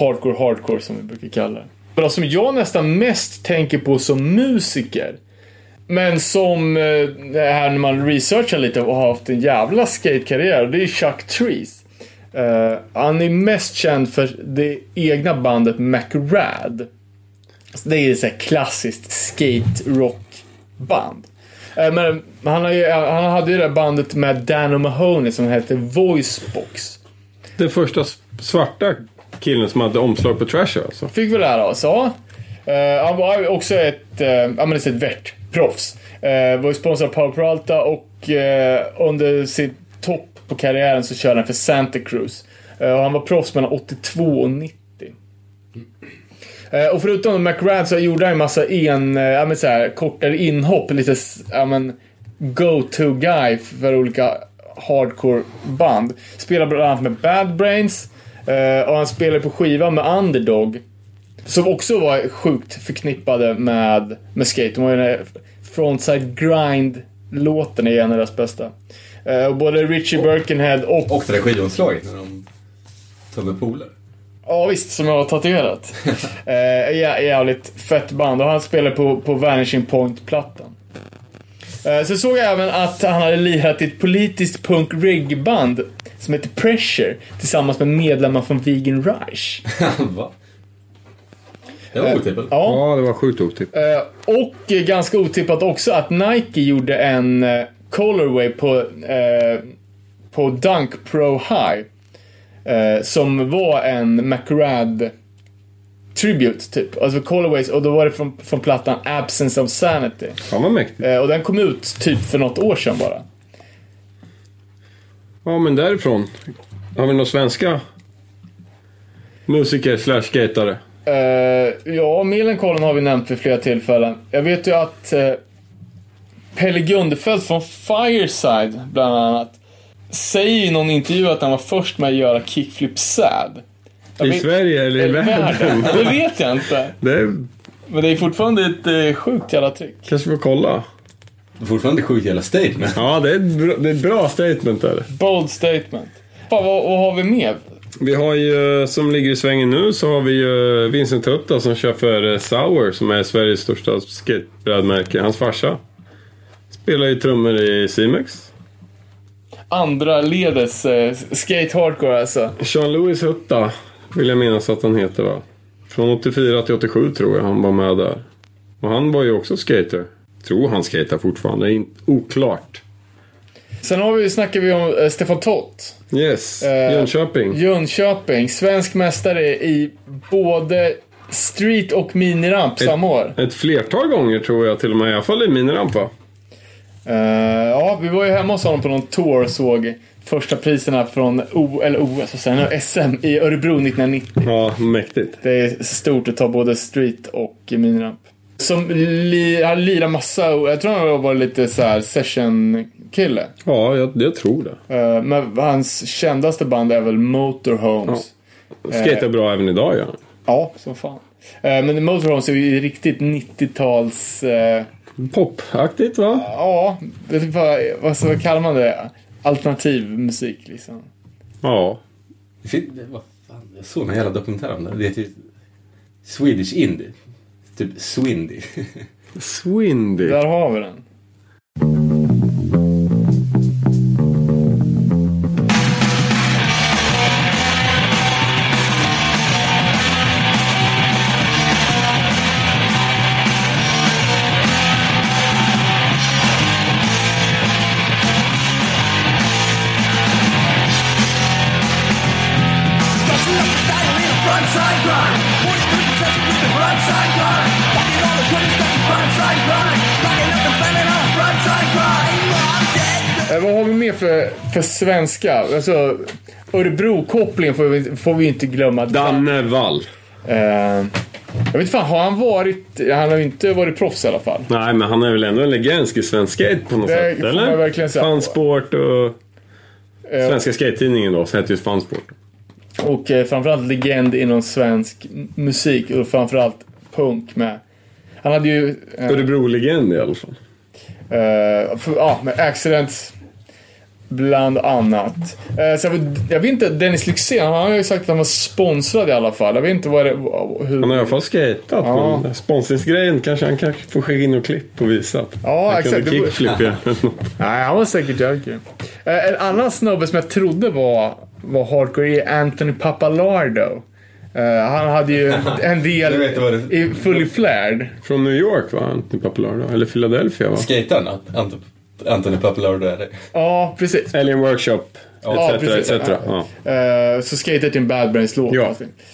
hardcore hardcore som vi brukar kalla det. Men alltså, som jag nästan mest tänker på som musiker men som eh, här när man researchar lite och har haft en jävla skatekarriär, det är Chuck Trees. Uh, han är mest känd för det egna bandet McRad. Alltså, det är ett klassiskt skate-rock-band. Uh, men han, har ju, han hade ju det där bandet med Dan O'Mahony som hette Voicebox. Det första svarta killen som hade omslag på Trasher alltså. Fick vi lära oss, ja. Uh, han var också ett, uh, ja men ett vert-proffs. Uh, eh, var ju sponsrad av Power Peralta och uh, under sin topp på karriären så körde han för Santa Cruz. Uh, och han var proffs mellan 82 och 90. Eh, och förutom McRad så gjorde han en massa en, ja men så här, kortare inhopp, lite, ja men, go-to guy för olika hardcore band. Spelade bland annat med Bad Brains och han spelar på skiva med Underdog. Som också var sjukt förknippade med, med skate. De var ju den här Frontside Grind-låten är en av deras bästa. Eh, och både Richie Birkenhead och... Och det där skivomslaget när de tar med polare. Ja visst, som jag har tatuerat. eh, jä- jävligt fett band och han spelar på, på Vanishing Point-plattan. Eh, så såg jag även att han hade lirat i ett politiskt punk reggae-band som heter Pressure tillsammans med medlemmar från Vegan Rush. Va? Det var otippat. Ja. Ja, det var sjukt otippat. Eh, och eh, ganska otippat också att Nike gjorde en uh, colorway på, eh, på Dunk Pro High. eh, som var en McRad tribute typ. Alltså colorways och då var det från, från plattan Absence of Sanity. Fan vad mäktigt. Eh, och den kom ut typ för något år sedan bara. Ja, men därifrån. Har vi några svenska musiker slash skatare? Uh, ja, Millencolin har vi nämnt vid flera tillfällen. Jag vet ju att uh, Pelle Gundefelt från Fireside, bland annat, säger i någon intervju att han var först med att göra kickflip sad. Jag I vet- Sverige eller i Eller världen? Det vet jag inte. Det är, Men det är fortfarande ett uh, sjukt jävla trick. kanske får kolla. Fortfarande sjukt jävla statement. Ja, det är ett bra, det är ett bra statement där. Bold statement. Fan, vad, vad har vi mer? Vi har ju, som ligger i svängen nu, så har vi ju Vincent Tutta som kör för eh, Sauer som är Sveriges största skatebrädmärke. Hans farsa spelar ju trummor i Simex. Andra ledes skate hardcore alltså. Jean-Louis Hutta vill jag minnas att han heter va? Från 84 till 87 tror jag han var med där. Och han var ju också skater. Tror han skater fortfarande, det är inte oklart. Sen har vi, snackar vi om uh, Stefan Tott. Yes, Eh, Jönköping. Jönköping, svensk mästare i både street och miniramp samma år. Ett flertal gånger tror jag till och med, i alla fall i miniramp va? Eh, ja, vi var ju hemma hos honom på någon tour och såg första priserna från O, eller OS och sen SM i Örebro 1990. Ja, mäktigt. Det är stort att ta både street och miniramp. Som li, han lirar massa, jag tror han var lite så här session-kille. Ja, jag, jag tror det. Eh, men hans kändaste band är väl Motorhomes. Skater bra även idag, ja. Ja, som fan. Eh, men Motorhomes är ju riktigt 90-tals... eh, Popaktigt, va? ja, det är typ vad, vad, vad kallar man det? Alternativ musik liksom. Ja. Det- vad fan, jag såg en jävla dokumentär om det. Det heter ju Swedish Indie. Typ Swindy. Swindy. Där har vi den. För, svenska? Alltså, Örebro-kopplingen får vi, får vi inte glömma. Danne Wall. Eh, jag vet inte fan, har han varit... Han har ju inte varit proffs i alla fall. Nej, men han är väl ändå en legend i svensk skate på något Det sätt, får eller? man verkligen säga. Fansport och... Eh, Svenska skate-tidningen då, så heter ju Fansport. Och eh, framförallt legend inom svensk musik och framförallt punk med. Han hade ju... Eh, Örebro-legend i alla fall. eh, för, ja, med Accidents bland annat. Eh, så jag, vet- jag vet inte, Dennis Lyxzén, han har ju sagt att han var sponsrad i alla fall. Jag vet inte vad det... Hur, Han har i alla fall skatat, Ja. men sponsringsgrejen kanske han kanske får skicka in och klipp och visa. Ja, Han exakt. kunde Kickflip ja. Nej, han var säkert jävligt. Eh, En annan snubbe som jag trodde var, var hardcore är Anthony Papalardo. Eh, han hade ju en del Jag vet vad det- i Fully Flared. Från New York va? Anthony Papalardo. Eller Philadelphia va? Skataren, Ant- Anthony Papalardo är det. Ja, precis. Alien Workshop. Ja, Etc. precis. etc. Ja. Ja. Eh, så skatet är en Bad Brains-låt. Ja.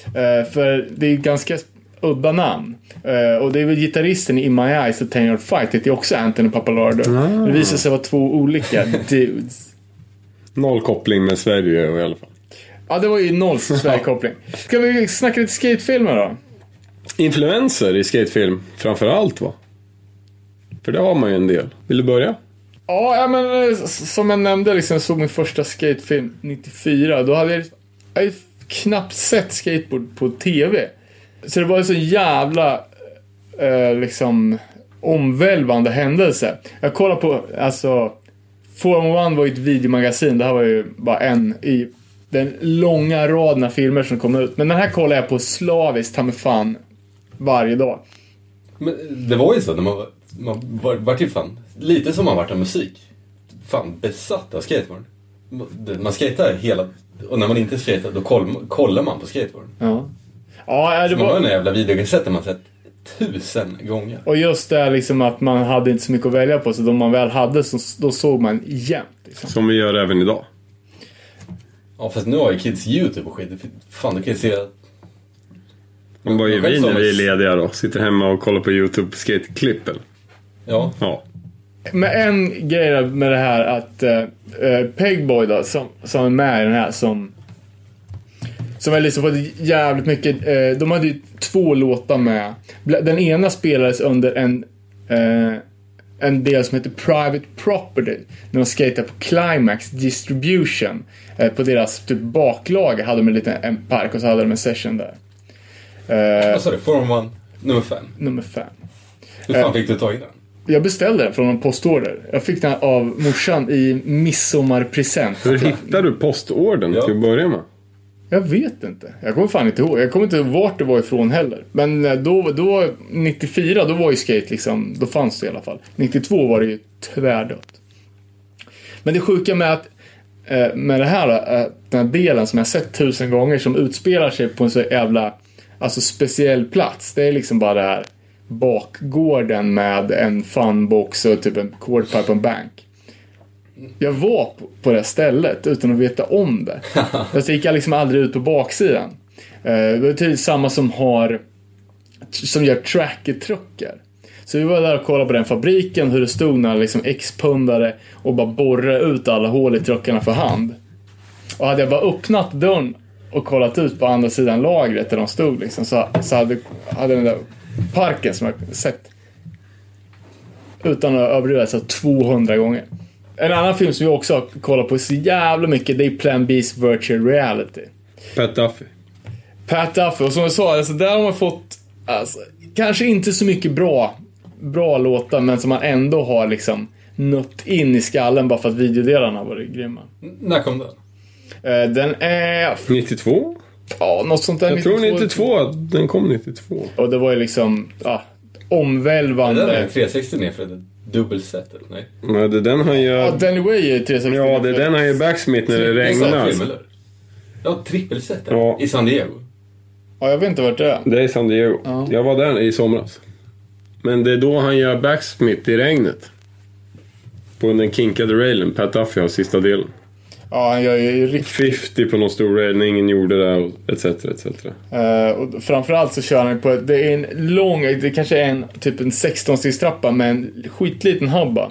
Eh, för det är ganska udda namn. Eh, och det är väl gitarristen i In My Eyes och Ten Yard Fight heter också Anthony Papalardo. Ah. Det visar sig vara två olika dudes. Noll koppling med Sverige i alla fall. Ja, det var ju noll Sverigekoppling. Ska vi snacka lite skatefilmer då? Influenser i skatefilm framför allt va? För det har man ju en del. Vill du börja? Ja, ja, men eh, som jag nämnde, liksom, jag såg min första skatefilm 94. Då hade jag, jag hade knappt sett skateboard på TV. Så det var en så jävla eh, liksom omvälvande händelse. Jag kollade på, alltså, Form 1 var ju ett videomagasin. Det här var ju bara en i den långa raden av filmer som kom ut. Men den här kollade jag på slaviskt, ta mig fan, varje dag. Men det var ju så när man var, man var, var ju fan, lite som man vart av musik. Fan besatt av skateboard. Man- skatar hela, och när man inte skatar då koll, kollar man på skateboard. Ja. Ja, det Man har den var... jävla videokassetten man sett tusen gånger. Och just det här liksom att man hade inte så mycket att välja på, så de man väl hade så då såg man jämt. Liksom. Som vi gör även idag. Ja fast nu har ju kids YouTube och skit. Fan du kan ju se Men vad gör vi när vi är lediga då? Sitter hemma och kollar på YouTube skateklipp eller? Ja. Ja. Men en grej med det här att uh, Pegboy då, som, som är med i den här som som är liksom fått jävligt mycket, eh, de hade ju två låtar med. Den ena spelades under en eh, en del som heter Private Property. När de skater på Climax Distribution. Eh, på deras typ baklager hade de en liten en park och så hade de en session där. Eh, Vad sa du? Formula 1 nummer fem. nummer fem. Hur fan Eh. fick du tag i den? Jag beställde den från en postorder. Jag fick den av morsan i midsommarpresent. Hur hittar du postorden Ja. till att börja med? Jag vet inte. Jag kommer fan inte ihåg. Jag kommer inte ihåg vart det var ifrån heller. Men eh, då, då 94, då var ju skate liksom, då fanns det i alla fall. 92 var det ju tvärdött. Men det sjuka med att eh, med det här, eh, den här delen som jag sett tusen gånger som utspelar sig på en så jävla alltså speciell plats. Det är liksom bara det här bakgården med en funbox och typ en quarterpipe och en bank. Jag var på, det stället utan att veta om det. Fast jag gick liksom aldrig ut på baksidan. Eh, Det är typ samma som har som gör tracker-truckar. Så vi var där och kollade på den fabriken, hur det stod några liksom X-pundare och bara borrade ut alla hål i truckarna för hand. Och hade jag bara öppnat dörren och kollat ut på andra sidan lagret där de stod liksom, så, så hade, hade den där parken som jag sett utan att överdriva så 200 gånger. En annan film som vi också har kollat på så jävla mycket det är Plan B's Virtual Reality. Pat Duffy. Pat Duffy, och som jag sa, alltså där har man fått, alltså, kanske inte så mycket bra, bra låtar, men som man ändå har liksom nött in i skallen bara för att videodelarna varit grymma. När kom den? Eh, den är, 92? Ja, något sånt där. Jag tror 92. Den kom 92. Och det var ju liksom, ja, Den är omvälvande. 360 ner för det dubbelset eller? Nej. Men det är den han Ja, gör... Danny Way är ju 360. Ja, det är den han gör backsmith när det regnar. Ja, trippelset Ja. i San Diego. Ja, jag vet inte vart det är. Det är San Diego. Ja. Jag var där i somras. Men det är då han gör backsmith i regnet. På den kinkade railen. Pat Duffy har sista delen. Ja, han gör ju riktigt 50 på någon stor när ingen gjorde det och etc. etc. Uh, och framförallt så kör han på, det är en lång, det kanske är en typ en 16-stegstrappa med en skitliten hubba.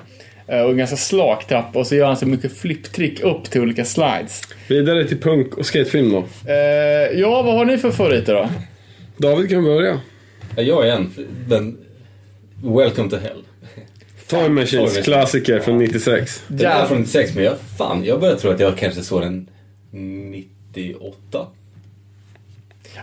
Uh, och en ganska slak trappa och så gör han så mycket flipptrick upp till olika slides. Vidare till punk och skatefilm då. Uh, ja, vad har ni för favoriter då? David kan börja. Ja, jag är en. Den... Welcome to Hell. Time Machines, klassiker från 96. Den är från 96 men jag, fan, jag börjar tro att jag kanske såg den 98.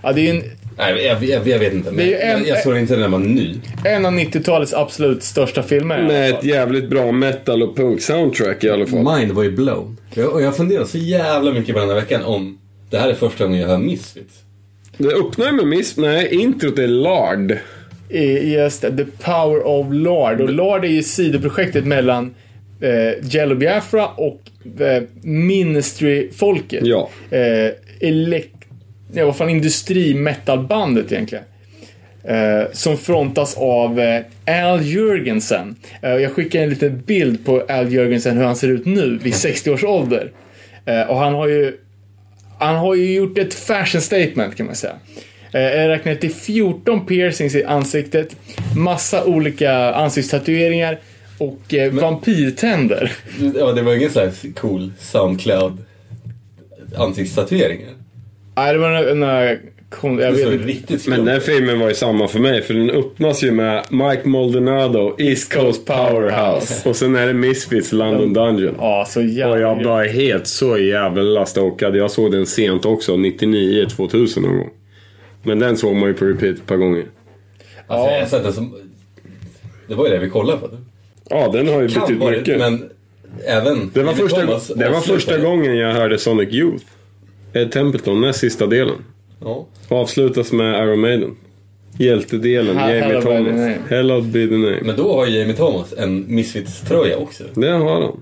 Ja, det är en, Nej, jag, jag, jag vet inte. Men Det är ju en- jag, jag såg den inte när den var ny. en av 90-talets absolut största filmer. Med ett jävligt bra metal och punk soundtrack i alla fall. Mind var ju blown. Jag, och jag funderar så jävla mycket på den här veckan om det här är första gången jag hör Misfits. Det öppnar med Miss... Nej, introt är Lard. Just The Power of Lard. Och Lard är ju sidoprojektet mellan eh, Jello Biafra och eh, Ministry-folket. Ja. Eh, elek- ja, vad fan, industri-metalbandet egentligen. Eh, som frontas av eh, Al Jurgensen. Eh, jag skickar en liten bild på Al Jurgensen hur han ser ut nu vid 60 års ålder. Eh, och han har ju han har ju gjort ett fashion statement kan man säga. Eh, Jag räknar till 14 piercings i ansiktet, massa olika ansiktstatueringar och eh, vampyrtänder. Ja, det var ingen slags cool Soundcloud ansiktstatueringar. Nej, det var jag riktigt Men den filmen var ju samma för mig, för den öppnas ju med Mike Maldonado, East Coast Powerhouse. Och sen är det Misfits, London Dungeon. Ja, så Och jävla jag grymt. var helt så jävla stokad. Jag såg den sent också, 99, 2000 någon gång. Men den såg man ju på repeat ett par gånger. Alltså, Ja. jag sett den som... Det var ju det vi kollade på. Ja, den har ju Kan betytt varit, mycket. men även... Det var, första, Thomas det var första gången jag hörde Sonic Youth. Ed Templeton, näst sista delen. Ja. Avslutas med Iron Maiden. Hjältedelen, Hell- Jamie Thomas. Name. Hell of be the name. Men då har ju Jamie Thomas en Misfits-tröja också. Det har han.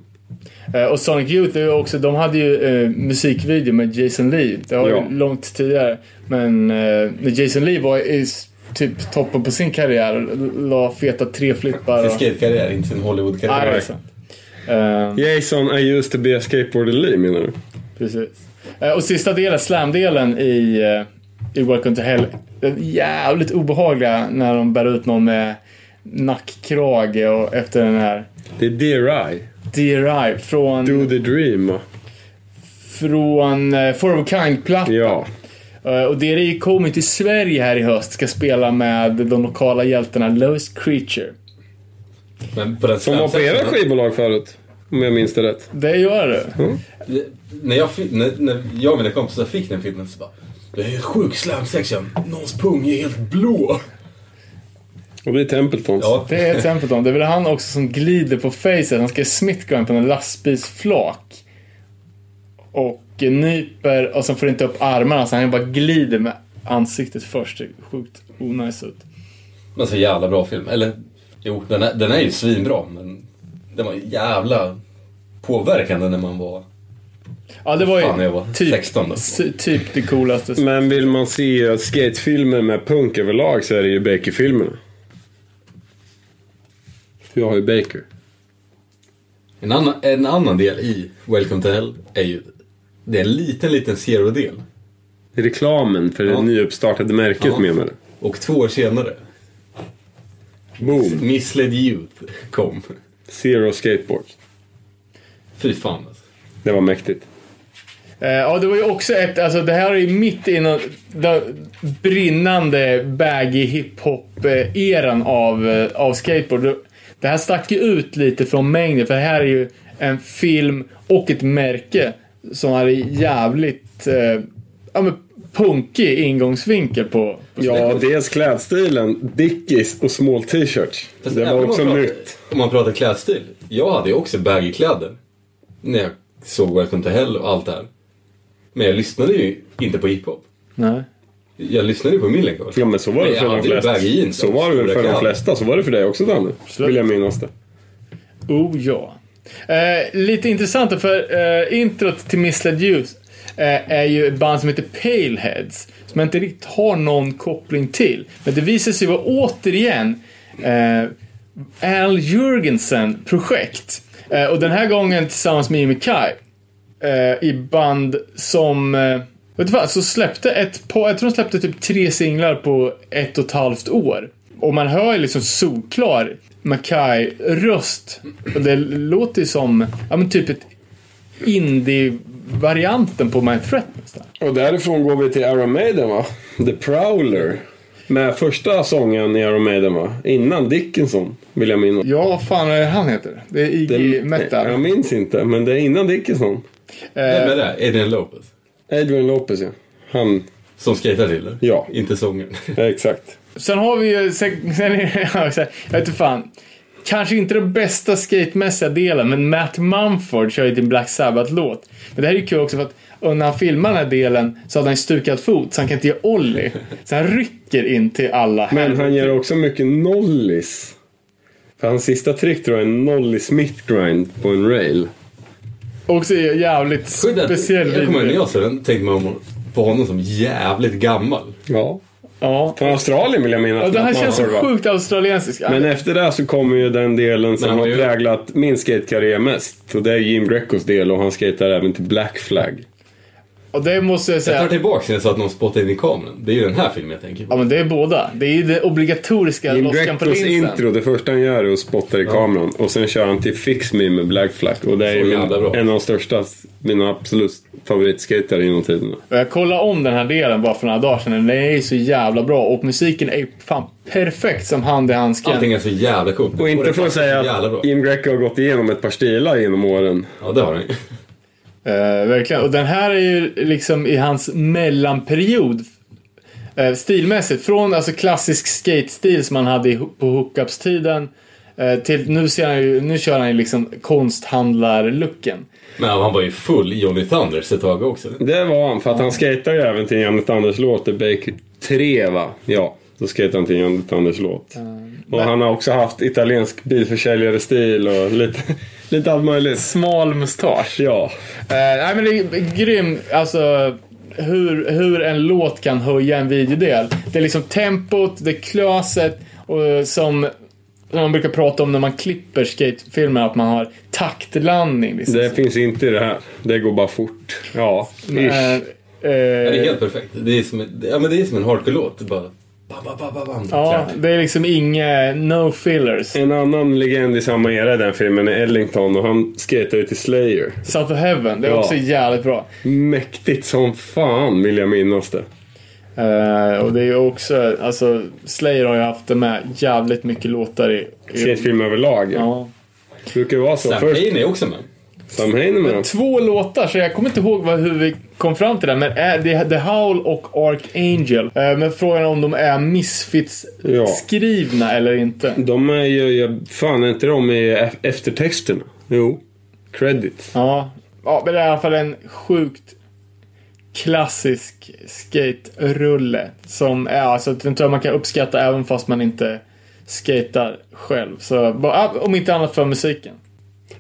Eh, Och Sonic Youth också, de hade ju eh, musikvideo med Jason Lee. Det var Ja. ju långt tidigare. Men eh, när Jason Lee var i typ toppen på sin karriär la feta treflippar. Sin Och, skatekarriär, inte sin Hollywood-karriär. Eh, Jason, I used to be a skateboarder Lee menar du? Precis. Eh, Och sista delen, slam-delen i, i Welcome to Hell. Den jävligt obehagliga när de bär ut någon med nackkrage och efter den här Det är Dear DRI från, Do the dream. från uh, For of a Kind-plattan. Ja. Eh, och DRI kommer till Sverige här i höst. Ska spela med de lokala hjältarna Lowest Creature. Men på den Som var på era skivbolag förut. Om jag minns det rätt. Det gör det. Det- När jag, när, när jag och mina kompisar fick den filmen så bara Det är helt sjuk slam section. Någons pung är helt blå. Och det är Templetons. Ja, Det är dem. Det är väl han också som glider på facet. Han ska smithgun på en lastbilsflak. Och nyper och sen får inte upp armarna så han bara glider med ansiktet först. Det är sjukt onajs ut. men så jävla bra film. Eller, jo, den är, den är ju svinbra men den var jävla påverkande när man var... Ja, det var ju Fan, jag var typ, 16 då. s- typ det coolaste. Men vill man se skatefilmer med punk överlag så är det ju Baker-filmerna. Jag har ju Baker. En annan, en annan del i Welcome to Hell är ju... Det är en liten, liten zero-del. Reklamen för det Ja. nyuppstartade märket Ja. menar du? Och två år senare. Boom. Misled Youth kom. Zero skateboard. Fy fan alltså. Det var mäktigt. Eh, ja, det var ju också ett, alltså det här är ju mitt i någon, den brinnande baggy hiphop-eran av, eh, av skateboard. Det här stack ju ut lite från mängden, för det här är ju en film och ett märke som hade jävligt eh, ja, men punkig ingångsvinkel på, på Ja, dels klädstilen, Dickies och small t-shirts. Det var också pratar- nytt. Om man pratar klädstil. Jag hade ju också baggy kläder. När jag såg Welcome to Hell och allt det här. Men jag lyssnade ju inte på hiphop. Nej. Jag lyssnade ju på Millencolin. Ja men så var det för de flesta. Så var det väl för de flesta. Så var det för dig också Danne. Vill jag minnas det. Oh ja. Eh, lite intressant för eh, introt till Misled Youth eh, är ju ett band som heter Paleheads. Som jag inte riktigt har någon koppling till. Men det visar sig vara återigen eh, Al Jurgensen projekt. Eh, och den här gången tillsammans med Jimmy Kai. Eh, I band som... Eh, vet du vad? Så släppte ett par, jag tror de släppte typ tre singlar på ett och ett halvt år. Och man hör ju liksom solklar Mackay-röst. Och det låter ju som, ja men typ ett indie-varianten på My Threat nästan. Och därifrån går vi till Iron Maiden va? The Prowler. Med första sången i Iron Maiden va? Innan Dickinson, vill jag minnas. Ja, vad fan är det han heter? Det är Iggy Metal. Jag minns inte, men det är innan Dickinson. Vem är det? Adrian Lopez. Adrian Lopez ja. Han, Som skejtar till det? Ja. Inte sångaren. ja, exakt. Sen har vi ju, sen, sen här, jag vet inte fan. Kanske inte den bästa skatemässiga delen, men Matt Mumford kör ju till Black Sabbath-låt. Men det här är ju kul också för att när han filmar den här delen så hade han stukat fot så han kan inte göra ollie. Så han rycker in till alla. Men han gör också mycket nollies. För hans sista trick tror jag är en nollie smith grind på en rail. Också jävligt Sjukt att- speciell Jag kommer ihåg när video. jag såg den tänkte man på honom som jävligt gammal. Ja. Ja. Från Australien vill jag minnas. ja, det här känns så sjukt australiensiskt. Men efter det så kommer ju den delen som har ju- präglat min skatekarriär mest. Och det är Jim Grecos del och han skater även till Black Flag. Och det måste jag Jag tar säga. tillbaka när jag sa att någon spottade in i kameran. Det är ju den här filmen jag tänker på. Ja men det är båda. Det är ju det obligatoriska Jim Grecos intro, det första han gör är att spotta i kameran. Och sen kör han till Fix Me med Black Flag. Och det är Så bra. en av de största, mina absolut favoritskatare genom tiderna. Jag kollade om den här delen bara för några dagar sedan. Den är ju så jävla bra och musiken är fan perfekt som hand i handsken. Allting är så jävla coolt. Och inte det för att säga så att Jim Greco har gått igenom ett par stilar genom åren. Ja, det har han ju. Eh, verkligen. Och den här är ju liksom i hans mellanperiod. eh, stilmässigt. Från alltså klassisk skate-stil som han hade i, på hookups-tiden. eh, till nu, ser han ju, nu kör han ju liksom konsthandlar-looken. Men han var ju full i Johnny Thunders ett tag också. Det var han, för att han skejtar ju även till en Janet Anders-låt, The Bake 3 va? Ja, då skejtar han till en Janet Anders-låt. och han har också haft italiensk bilförsäljare-stil och lite, lite allt möjligt. Smal mustasch. Ja, Eh, nej men det är grym, alltså hur, hur en låt kan höja en videodel. Det är liksom tempot, det är klöset och eh, som som man brukar prata om när man klipper skatefilmer, att man har taktlandning. Liksom. det finns inte i det här. Det går bara fort. Ja, Eh, ish. eh, Ja, det är helt perfekt. Det är som, en- ja, men det är som en hardcore-låt. Bara... Bam, bam, bam, bam, ja, det är liksom inga no fillers. En annan legend i samma era i den filmen är Ellington och han skater ju till Slayer. South of Heaven, det är Ja. också jävligt bra. Mäktigt som fan vill jag minnas det. Eh, och det är ju också, alltså Slayer har ju haft det med jävligt mycket låtar i... i Skatefilm överlag. Ja. ja. Brukar vara så. Sam Först är också med. Sam. Två låtar, så jag kommer inte ihåg vad, hur vi kom fram till det. Men är det är The Howl och Archangel. Eh, men frågan är om de är Ja. Misfits-skrivna eller inte. De är ju, jag, fan är inte de i eftertexterna? Jo. Credit. Ja. ja, men det är i alla fall en sjukt klassisk skate-rulle. Som är, alltså, den tror jag man kan uppskatta även fast man inte skater själv. Så bara, om inte annat för musiken.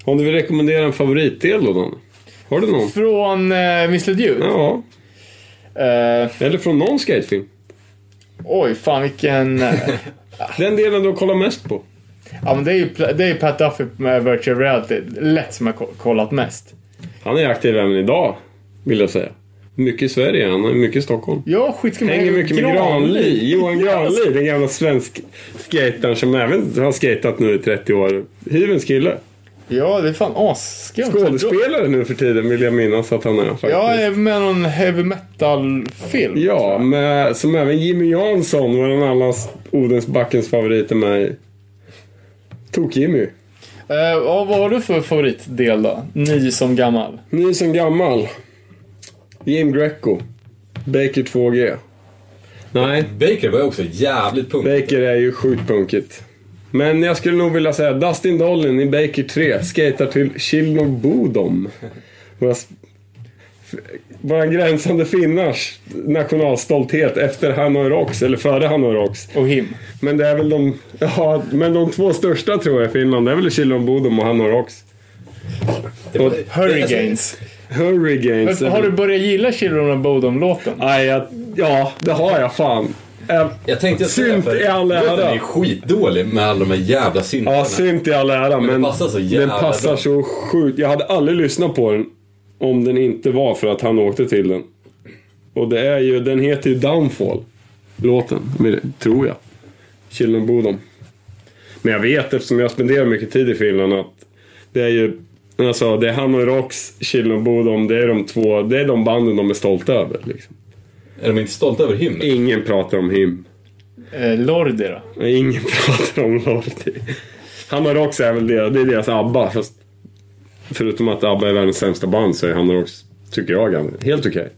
Om du vill rekommendera en favoritdel då, Danne? Har du någon? Från uh, Misled Youth. Ja. Eh, Eller från någon skatefilm? oj, fan vilken... eh, Den delen du har kollat mest på? Ja men det är ju, det är Pat Duffy med Virtual Reality. Lätt som jag ko- kollat mest. Han är aktiv även idag, vill jag säga. Mycket i Sverige, han är mycket i Stockholm. Ja, skitkul. Hänger mycket med Granli. Johan Granli, den gamla svensk skataren som även har skatat nu i 30 år. Hyvens kille. Ja, det är fan asskumt. Skådespelare nu för tiden vill jag minnas att han är faktiskt. Ja, är med någon heavy metal-film. Ja, med, som även Jimmy Jansson, våran allas Odensbackens favorit är med i. Tok-Jimmy. Eh, ja, vad har du för favoritdel då? Ny som gammal. Ny som gammal. Jim Greco. Baker 2G. Nej, Baker var också jävligt punk. Baker är ju sjukt punkigt. Men jag skulle nog vilja säga Dustin Dollin i Baker 3 skater till Chilnor Bodom. Våra, gränsande finnars nationalstolthet efter Hanoi Rocks, eller före Hanoi Rocks. Och him. Men det är väl de, ja, men de två största tror jag i Finland, det är väl Chilnor Bodom och Hanoi Rocks. Och Hurricanes. Hurricanes. Har du börjat gilla Children of Bodom-låten? Nej, ja, det har jag fan. Äh, Jag tänkte säga Synt i all ära. Den är skitdålig med alla de här jävla syntarna. Ja, synt i all ära, men, den passar så den passar bra. så sjukt. Jag hade aldrig lyssnat på den om den inte var för att han åkte till den. Och det är ju, den heter ju Downfall, låten, tror jag. Children Bodom. Men jag vet, eftersom jag spenderar mycket tid i Finland, att det är ju Alltså, det är Hanoi Rocks, Children Bodom, det är de två, det är de banden de är stolta över. Liksom. Är de inte stolta över hymnen? Ingen pratar om him. Eh, Lordi då? Ingen pratar om Lordi. Rocks är väl det, det är deras ABBA. Fast förutom att ABBA är världens sämsta band så är Rocks, tycker jag, ganska- helt okej.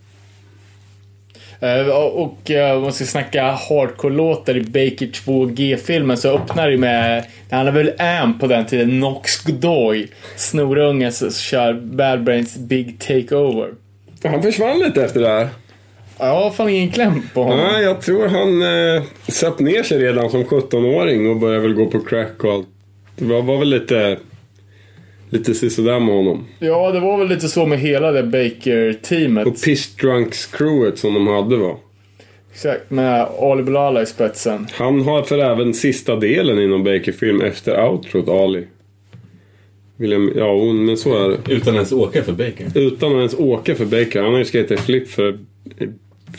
Eh, och och eh, om man ska snacka hardcore-låtar i Baker 2G-filmen så öppnar det med, det handlar väl Am på den tiden, Nox Godoy. Snorungen som kör Bad Brains Big Takeover. Han försvann lite efter det här. Jag har fan ingen kläm på honom. Nej, jag tror han eh, satt ner sig redan som 17-åring och började väl gå på crack och allt. Det var, var väl lite, lite sisådär med honom. Ja, det var väl lite så med hela det Baker-teamet. Och Piss Drunks crewet som de hade var. Exakt, med Ali Bilala i spetsen. Han har för även sista delen inom Baker-film efter outrot, Ali. Vill jag, ja, men så är det. Utan ens åka för Baker. Utan att ens åka för Baker. Han har ju skatat flip för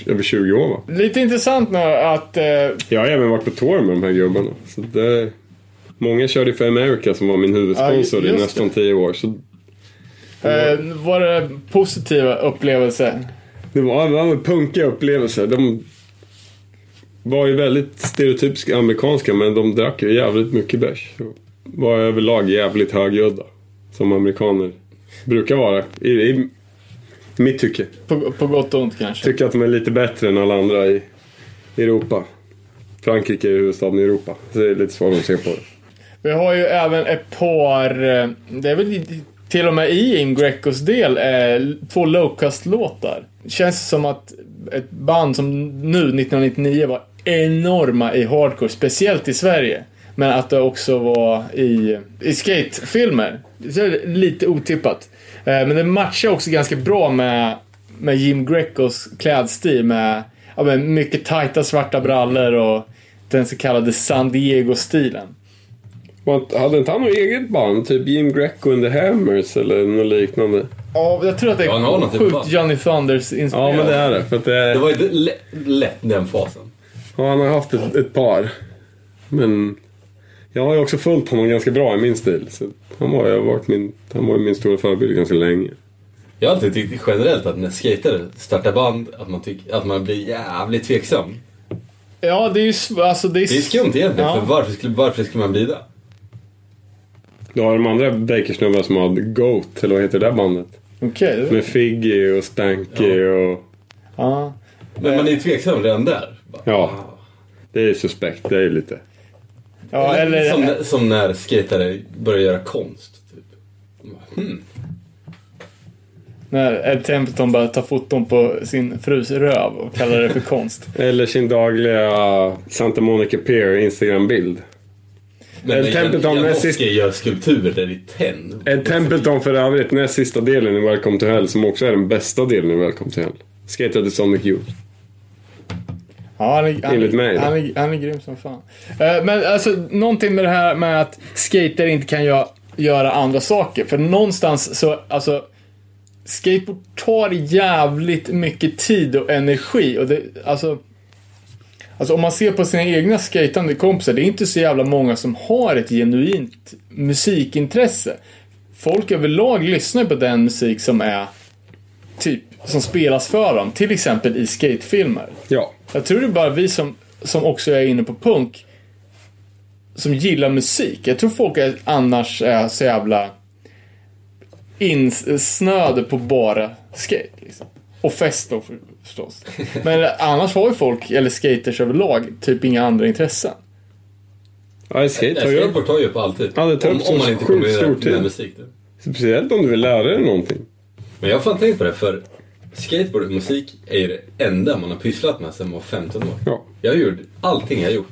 över 20 år va? Lite intressant nu att... Eh, Jag har även varit på tour med de här gubbarna. Så det, många körde för America som var min huvudsponsor Ja, i nästan 10 år. Så eh, var det positiva upplevelser? det var, det var punkiga upplevelser. De var ju väldigt stereotypiska amerikanska men de drack ju jävligt mycket bärs. Var överlag jävligt högljudda. Som amerikaner brukar vara. I, i mitt tycke. På, på gott och ont kanske? Tycker att de är lite bättre än alla andra i Europa. Frankrike är huvudstaden i Europa. Så det är lite svårt att se på det. Vi har ju även ett par, eh, det är väl till och med i Im Grecos del, eh, två low-cost-låtar. Känns som att ett band som nu, 1999, var enorma i hardcore, speciellt i Sverige. Men att det också var i, i skatefilmer. Det är lite otippat. Eh, Men det matchar också ganska bra med, med Jim Grecos klädstil med ja, men mycket tajta svarta brallor och den så kallade San Diego-stilen. Hade inte han något eget band? Typ Jim Greco and the Hammers eller något liknande? Ja, jag tror att det Ja, han har är av sjukt. Johnny Thunders Ja men det är det. För att det är, Det var ju lätt, lätt den fasen. ja, han har haft ett, ett par. Men jag har ju också följt honom ganska bra i min stil. Så han var ju varit min, han var ju min stora förebild ganska länge. Jag har alltid tyckt generellt att när skatare startar band, att man, tycker, att man blir jävligt tveksam. Ja, det är ju alltså det är, Det är skumt egentligen, Ja. för varför skulle, varför skulle man bli det? Du har de andra Bakersnubbarna som har Goat, eller vad heter det där bandet? Okej. det- Med Figgy och Stanky och... ja. Men man är ju tveksam redan där. Bara, Ja. Det är suspekt, det är lite. Ja, eller... som, när- som när skatare börjar göra konst. Typ. Hmm. När Ed Templeton bara tar foton på sin frus röv och kallar det för konst. Eller sin dagliga Santa Monica Pier Instagram-bild. Men Ed Templeton näst Janowski sist- gör skulpturer i tenn. Ed Templeton för övrigt, näst sista delen i Welcome to Hell, som också är den bästa delen i Welcome to Hell. Skatade Sonic Youth. Ja, han är, han, Enligt mig han, är, han är grym som fan. Eh, Men alltså, någonting med det här med att skater inte kan gö- göra andra saker. För någonstans så, alltså, skateboard tar jävligt mycket tid och energi. Och det, alltså, alltså om man ser på sina egna skatande kompisar, det är inte så jävla många som har ett genuint musikintresse. Folk överlag lyssnar på den musik som är typ som spelas för dem, till exempel i skatefilmer. Ja. Jag tror det är bara vi som, som också är inne på punk som gillar musik. Jag tror folk är, annars är så jävla insnöade på bara skate. Liksom. Och fest då för- förstås. Men annars har ju folk, eller skaters överlag, typ inga andra intressen. Ja, skate tar ju upp. Skateboard tar ju upp alltid. Ja, det tar upp om, man inte sjukt kombinerar stor med tid. musik. då. Speciellt om du vill lära dig någonting. Men jag har fan tänkt på det, för skateboard och musik är ju det enda man har pysslat med sedan man var 15 år. Ja. Jag har gjort, allting jag har gjort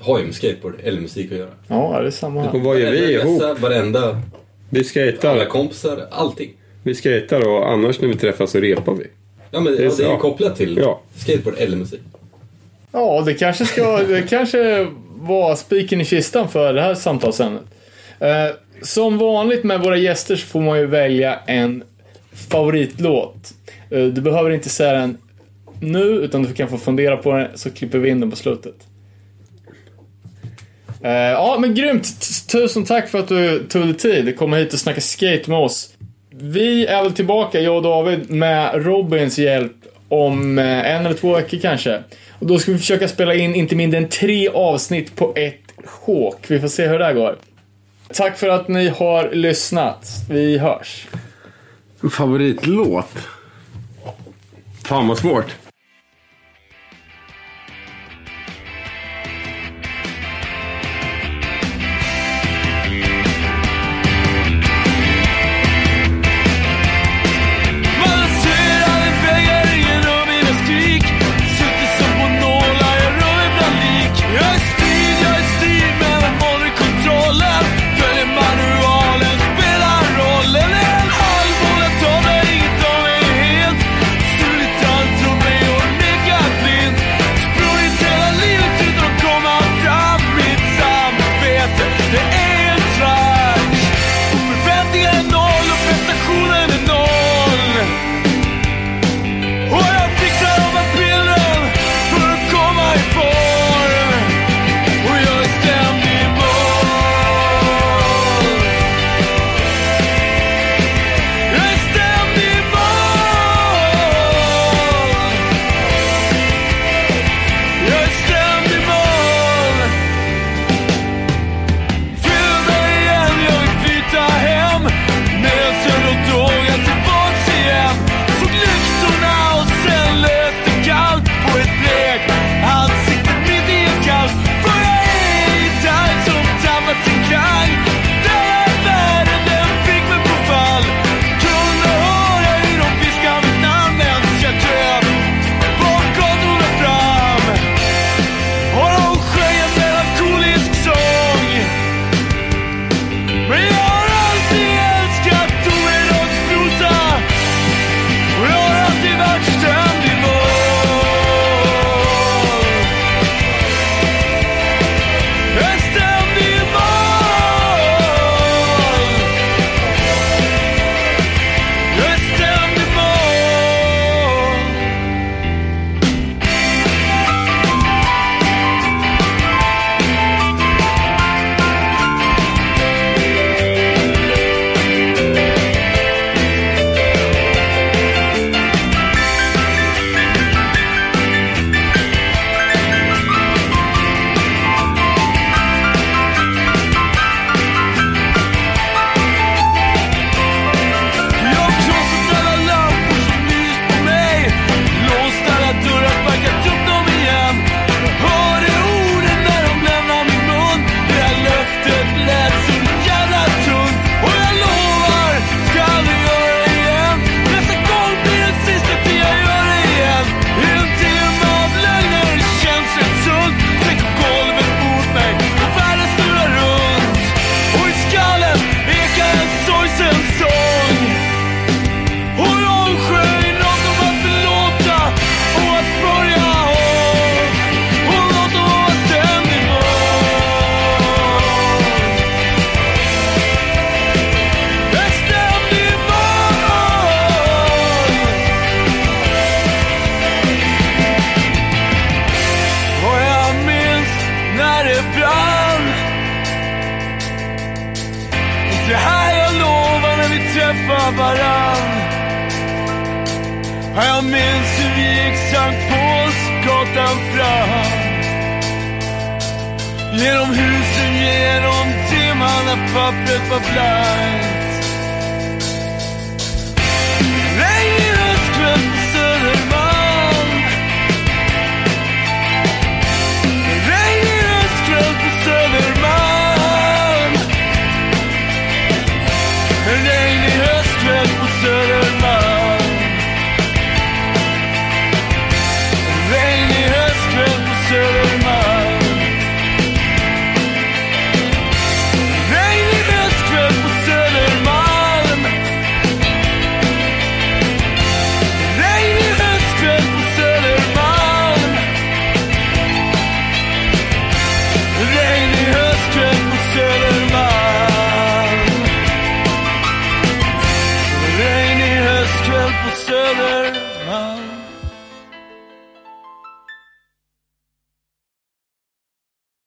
har ju med skateboard eller musik att göra. Ja, det är samma Och här. vad gör vi Varenda ihop? resa, Varenda, Vi alla skater. kompisar, allting. Vi skater och annars när vi träffas så repar vi. Ja men det, är det är ju kopplat till Ja. skateboard eller musik. Ja, det kanske ska, det kanske var spiken i kistan för det här samtalsämnet. Eh, som vanligt med våra gäster så får man ju välja en favoritlåt. Eh, du behöver inte säga den nu, utan du kan få fundera på den, så klipper vi in den på slutet. Eh, ja, men grymt! T- Tusen tack för att du tog dig tid att komma hit och snacka skate med oss. Vi är väl tillbaka, jag och David, med Robins hjälp om eh, en eller två veckor kanske. Och då ska vi försöka spela in inte mindre än tre avsnitt på ett sjok. Vi får se hur det här går. Tack för att ni har lyssnat. Vi hörs. Favoritlåt? Fan vad svårt.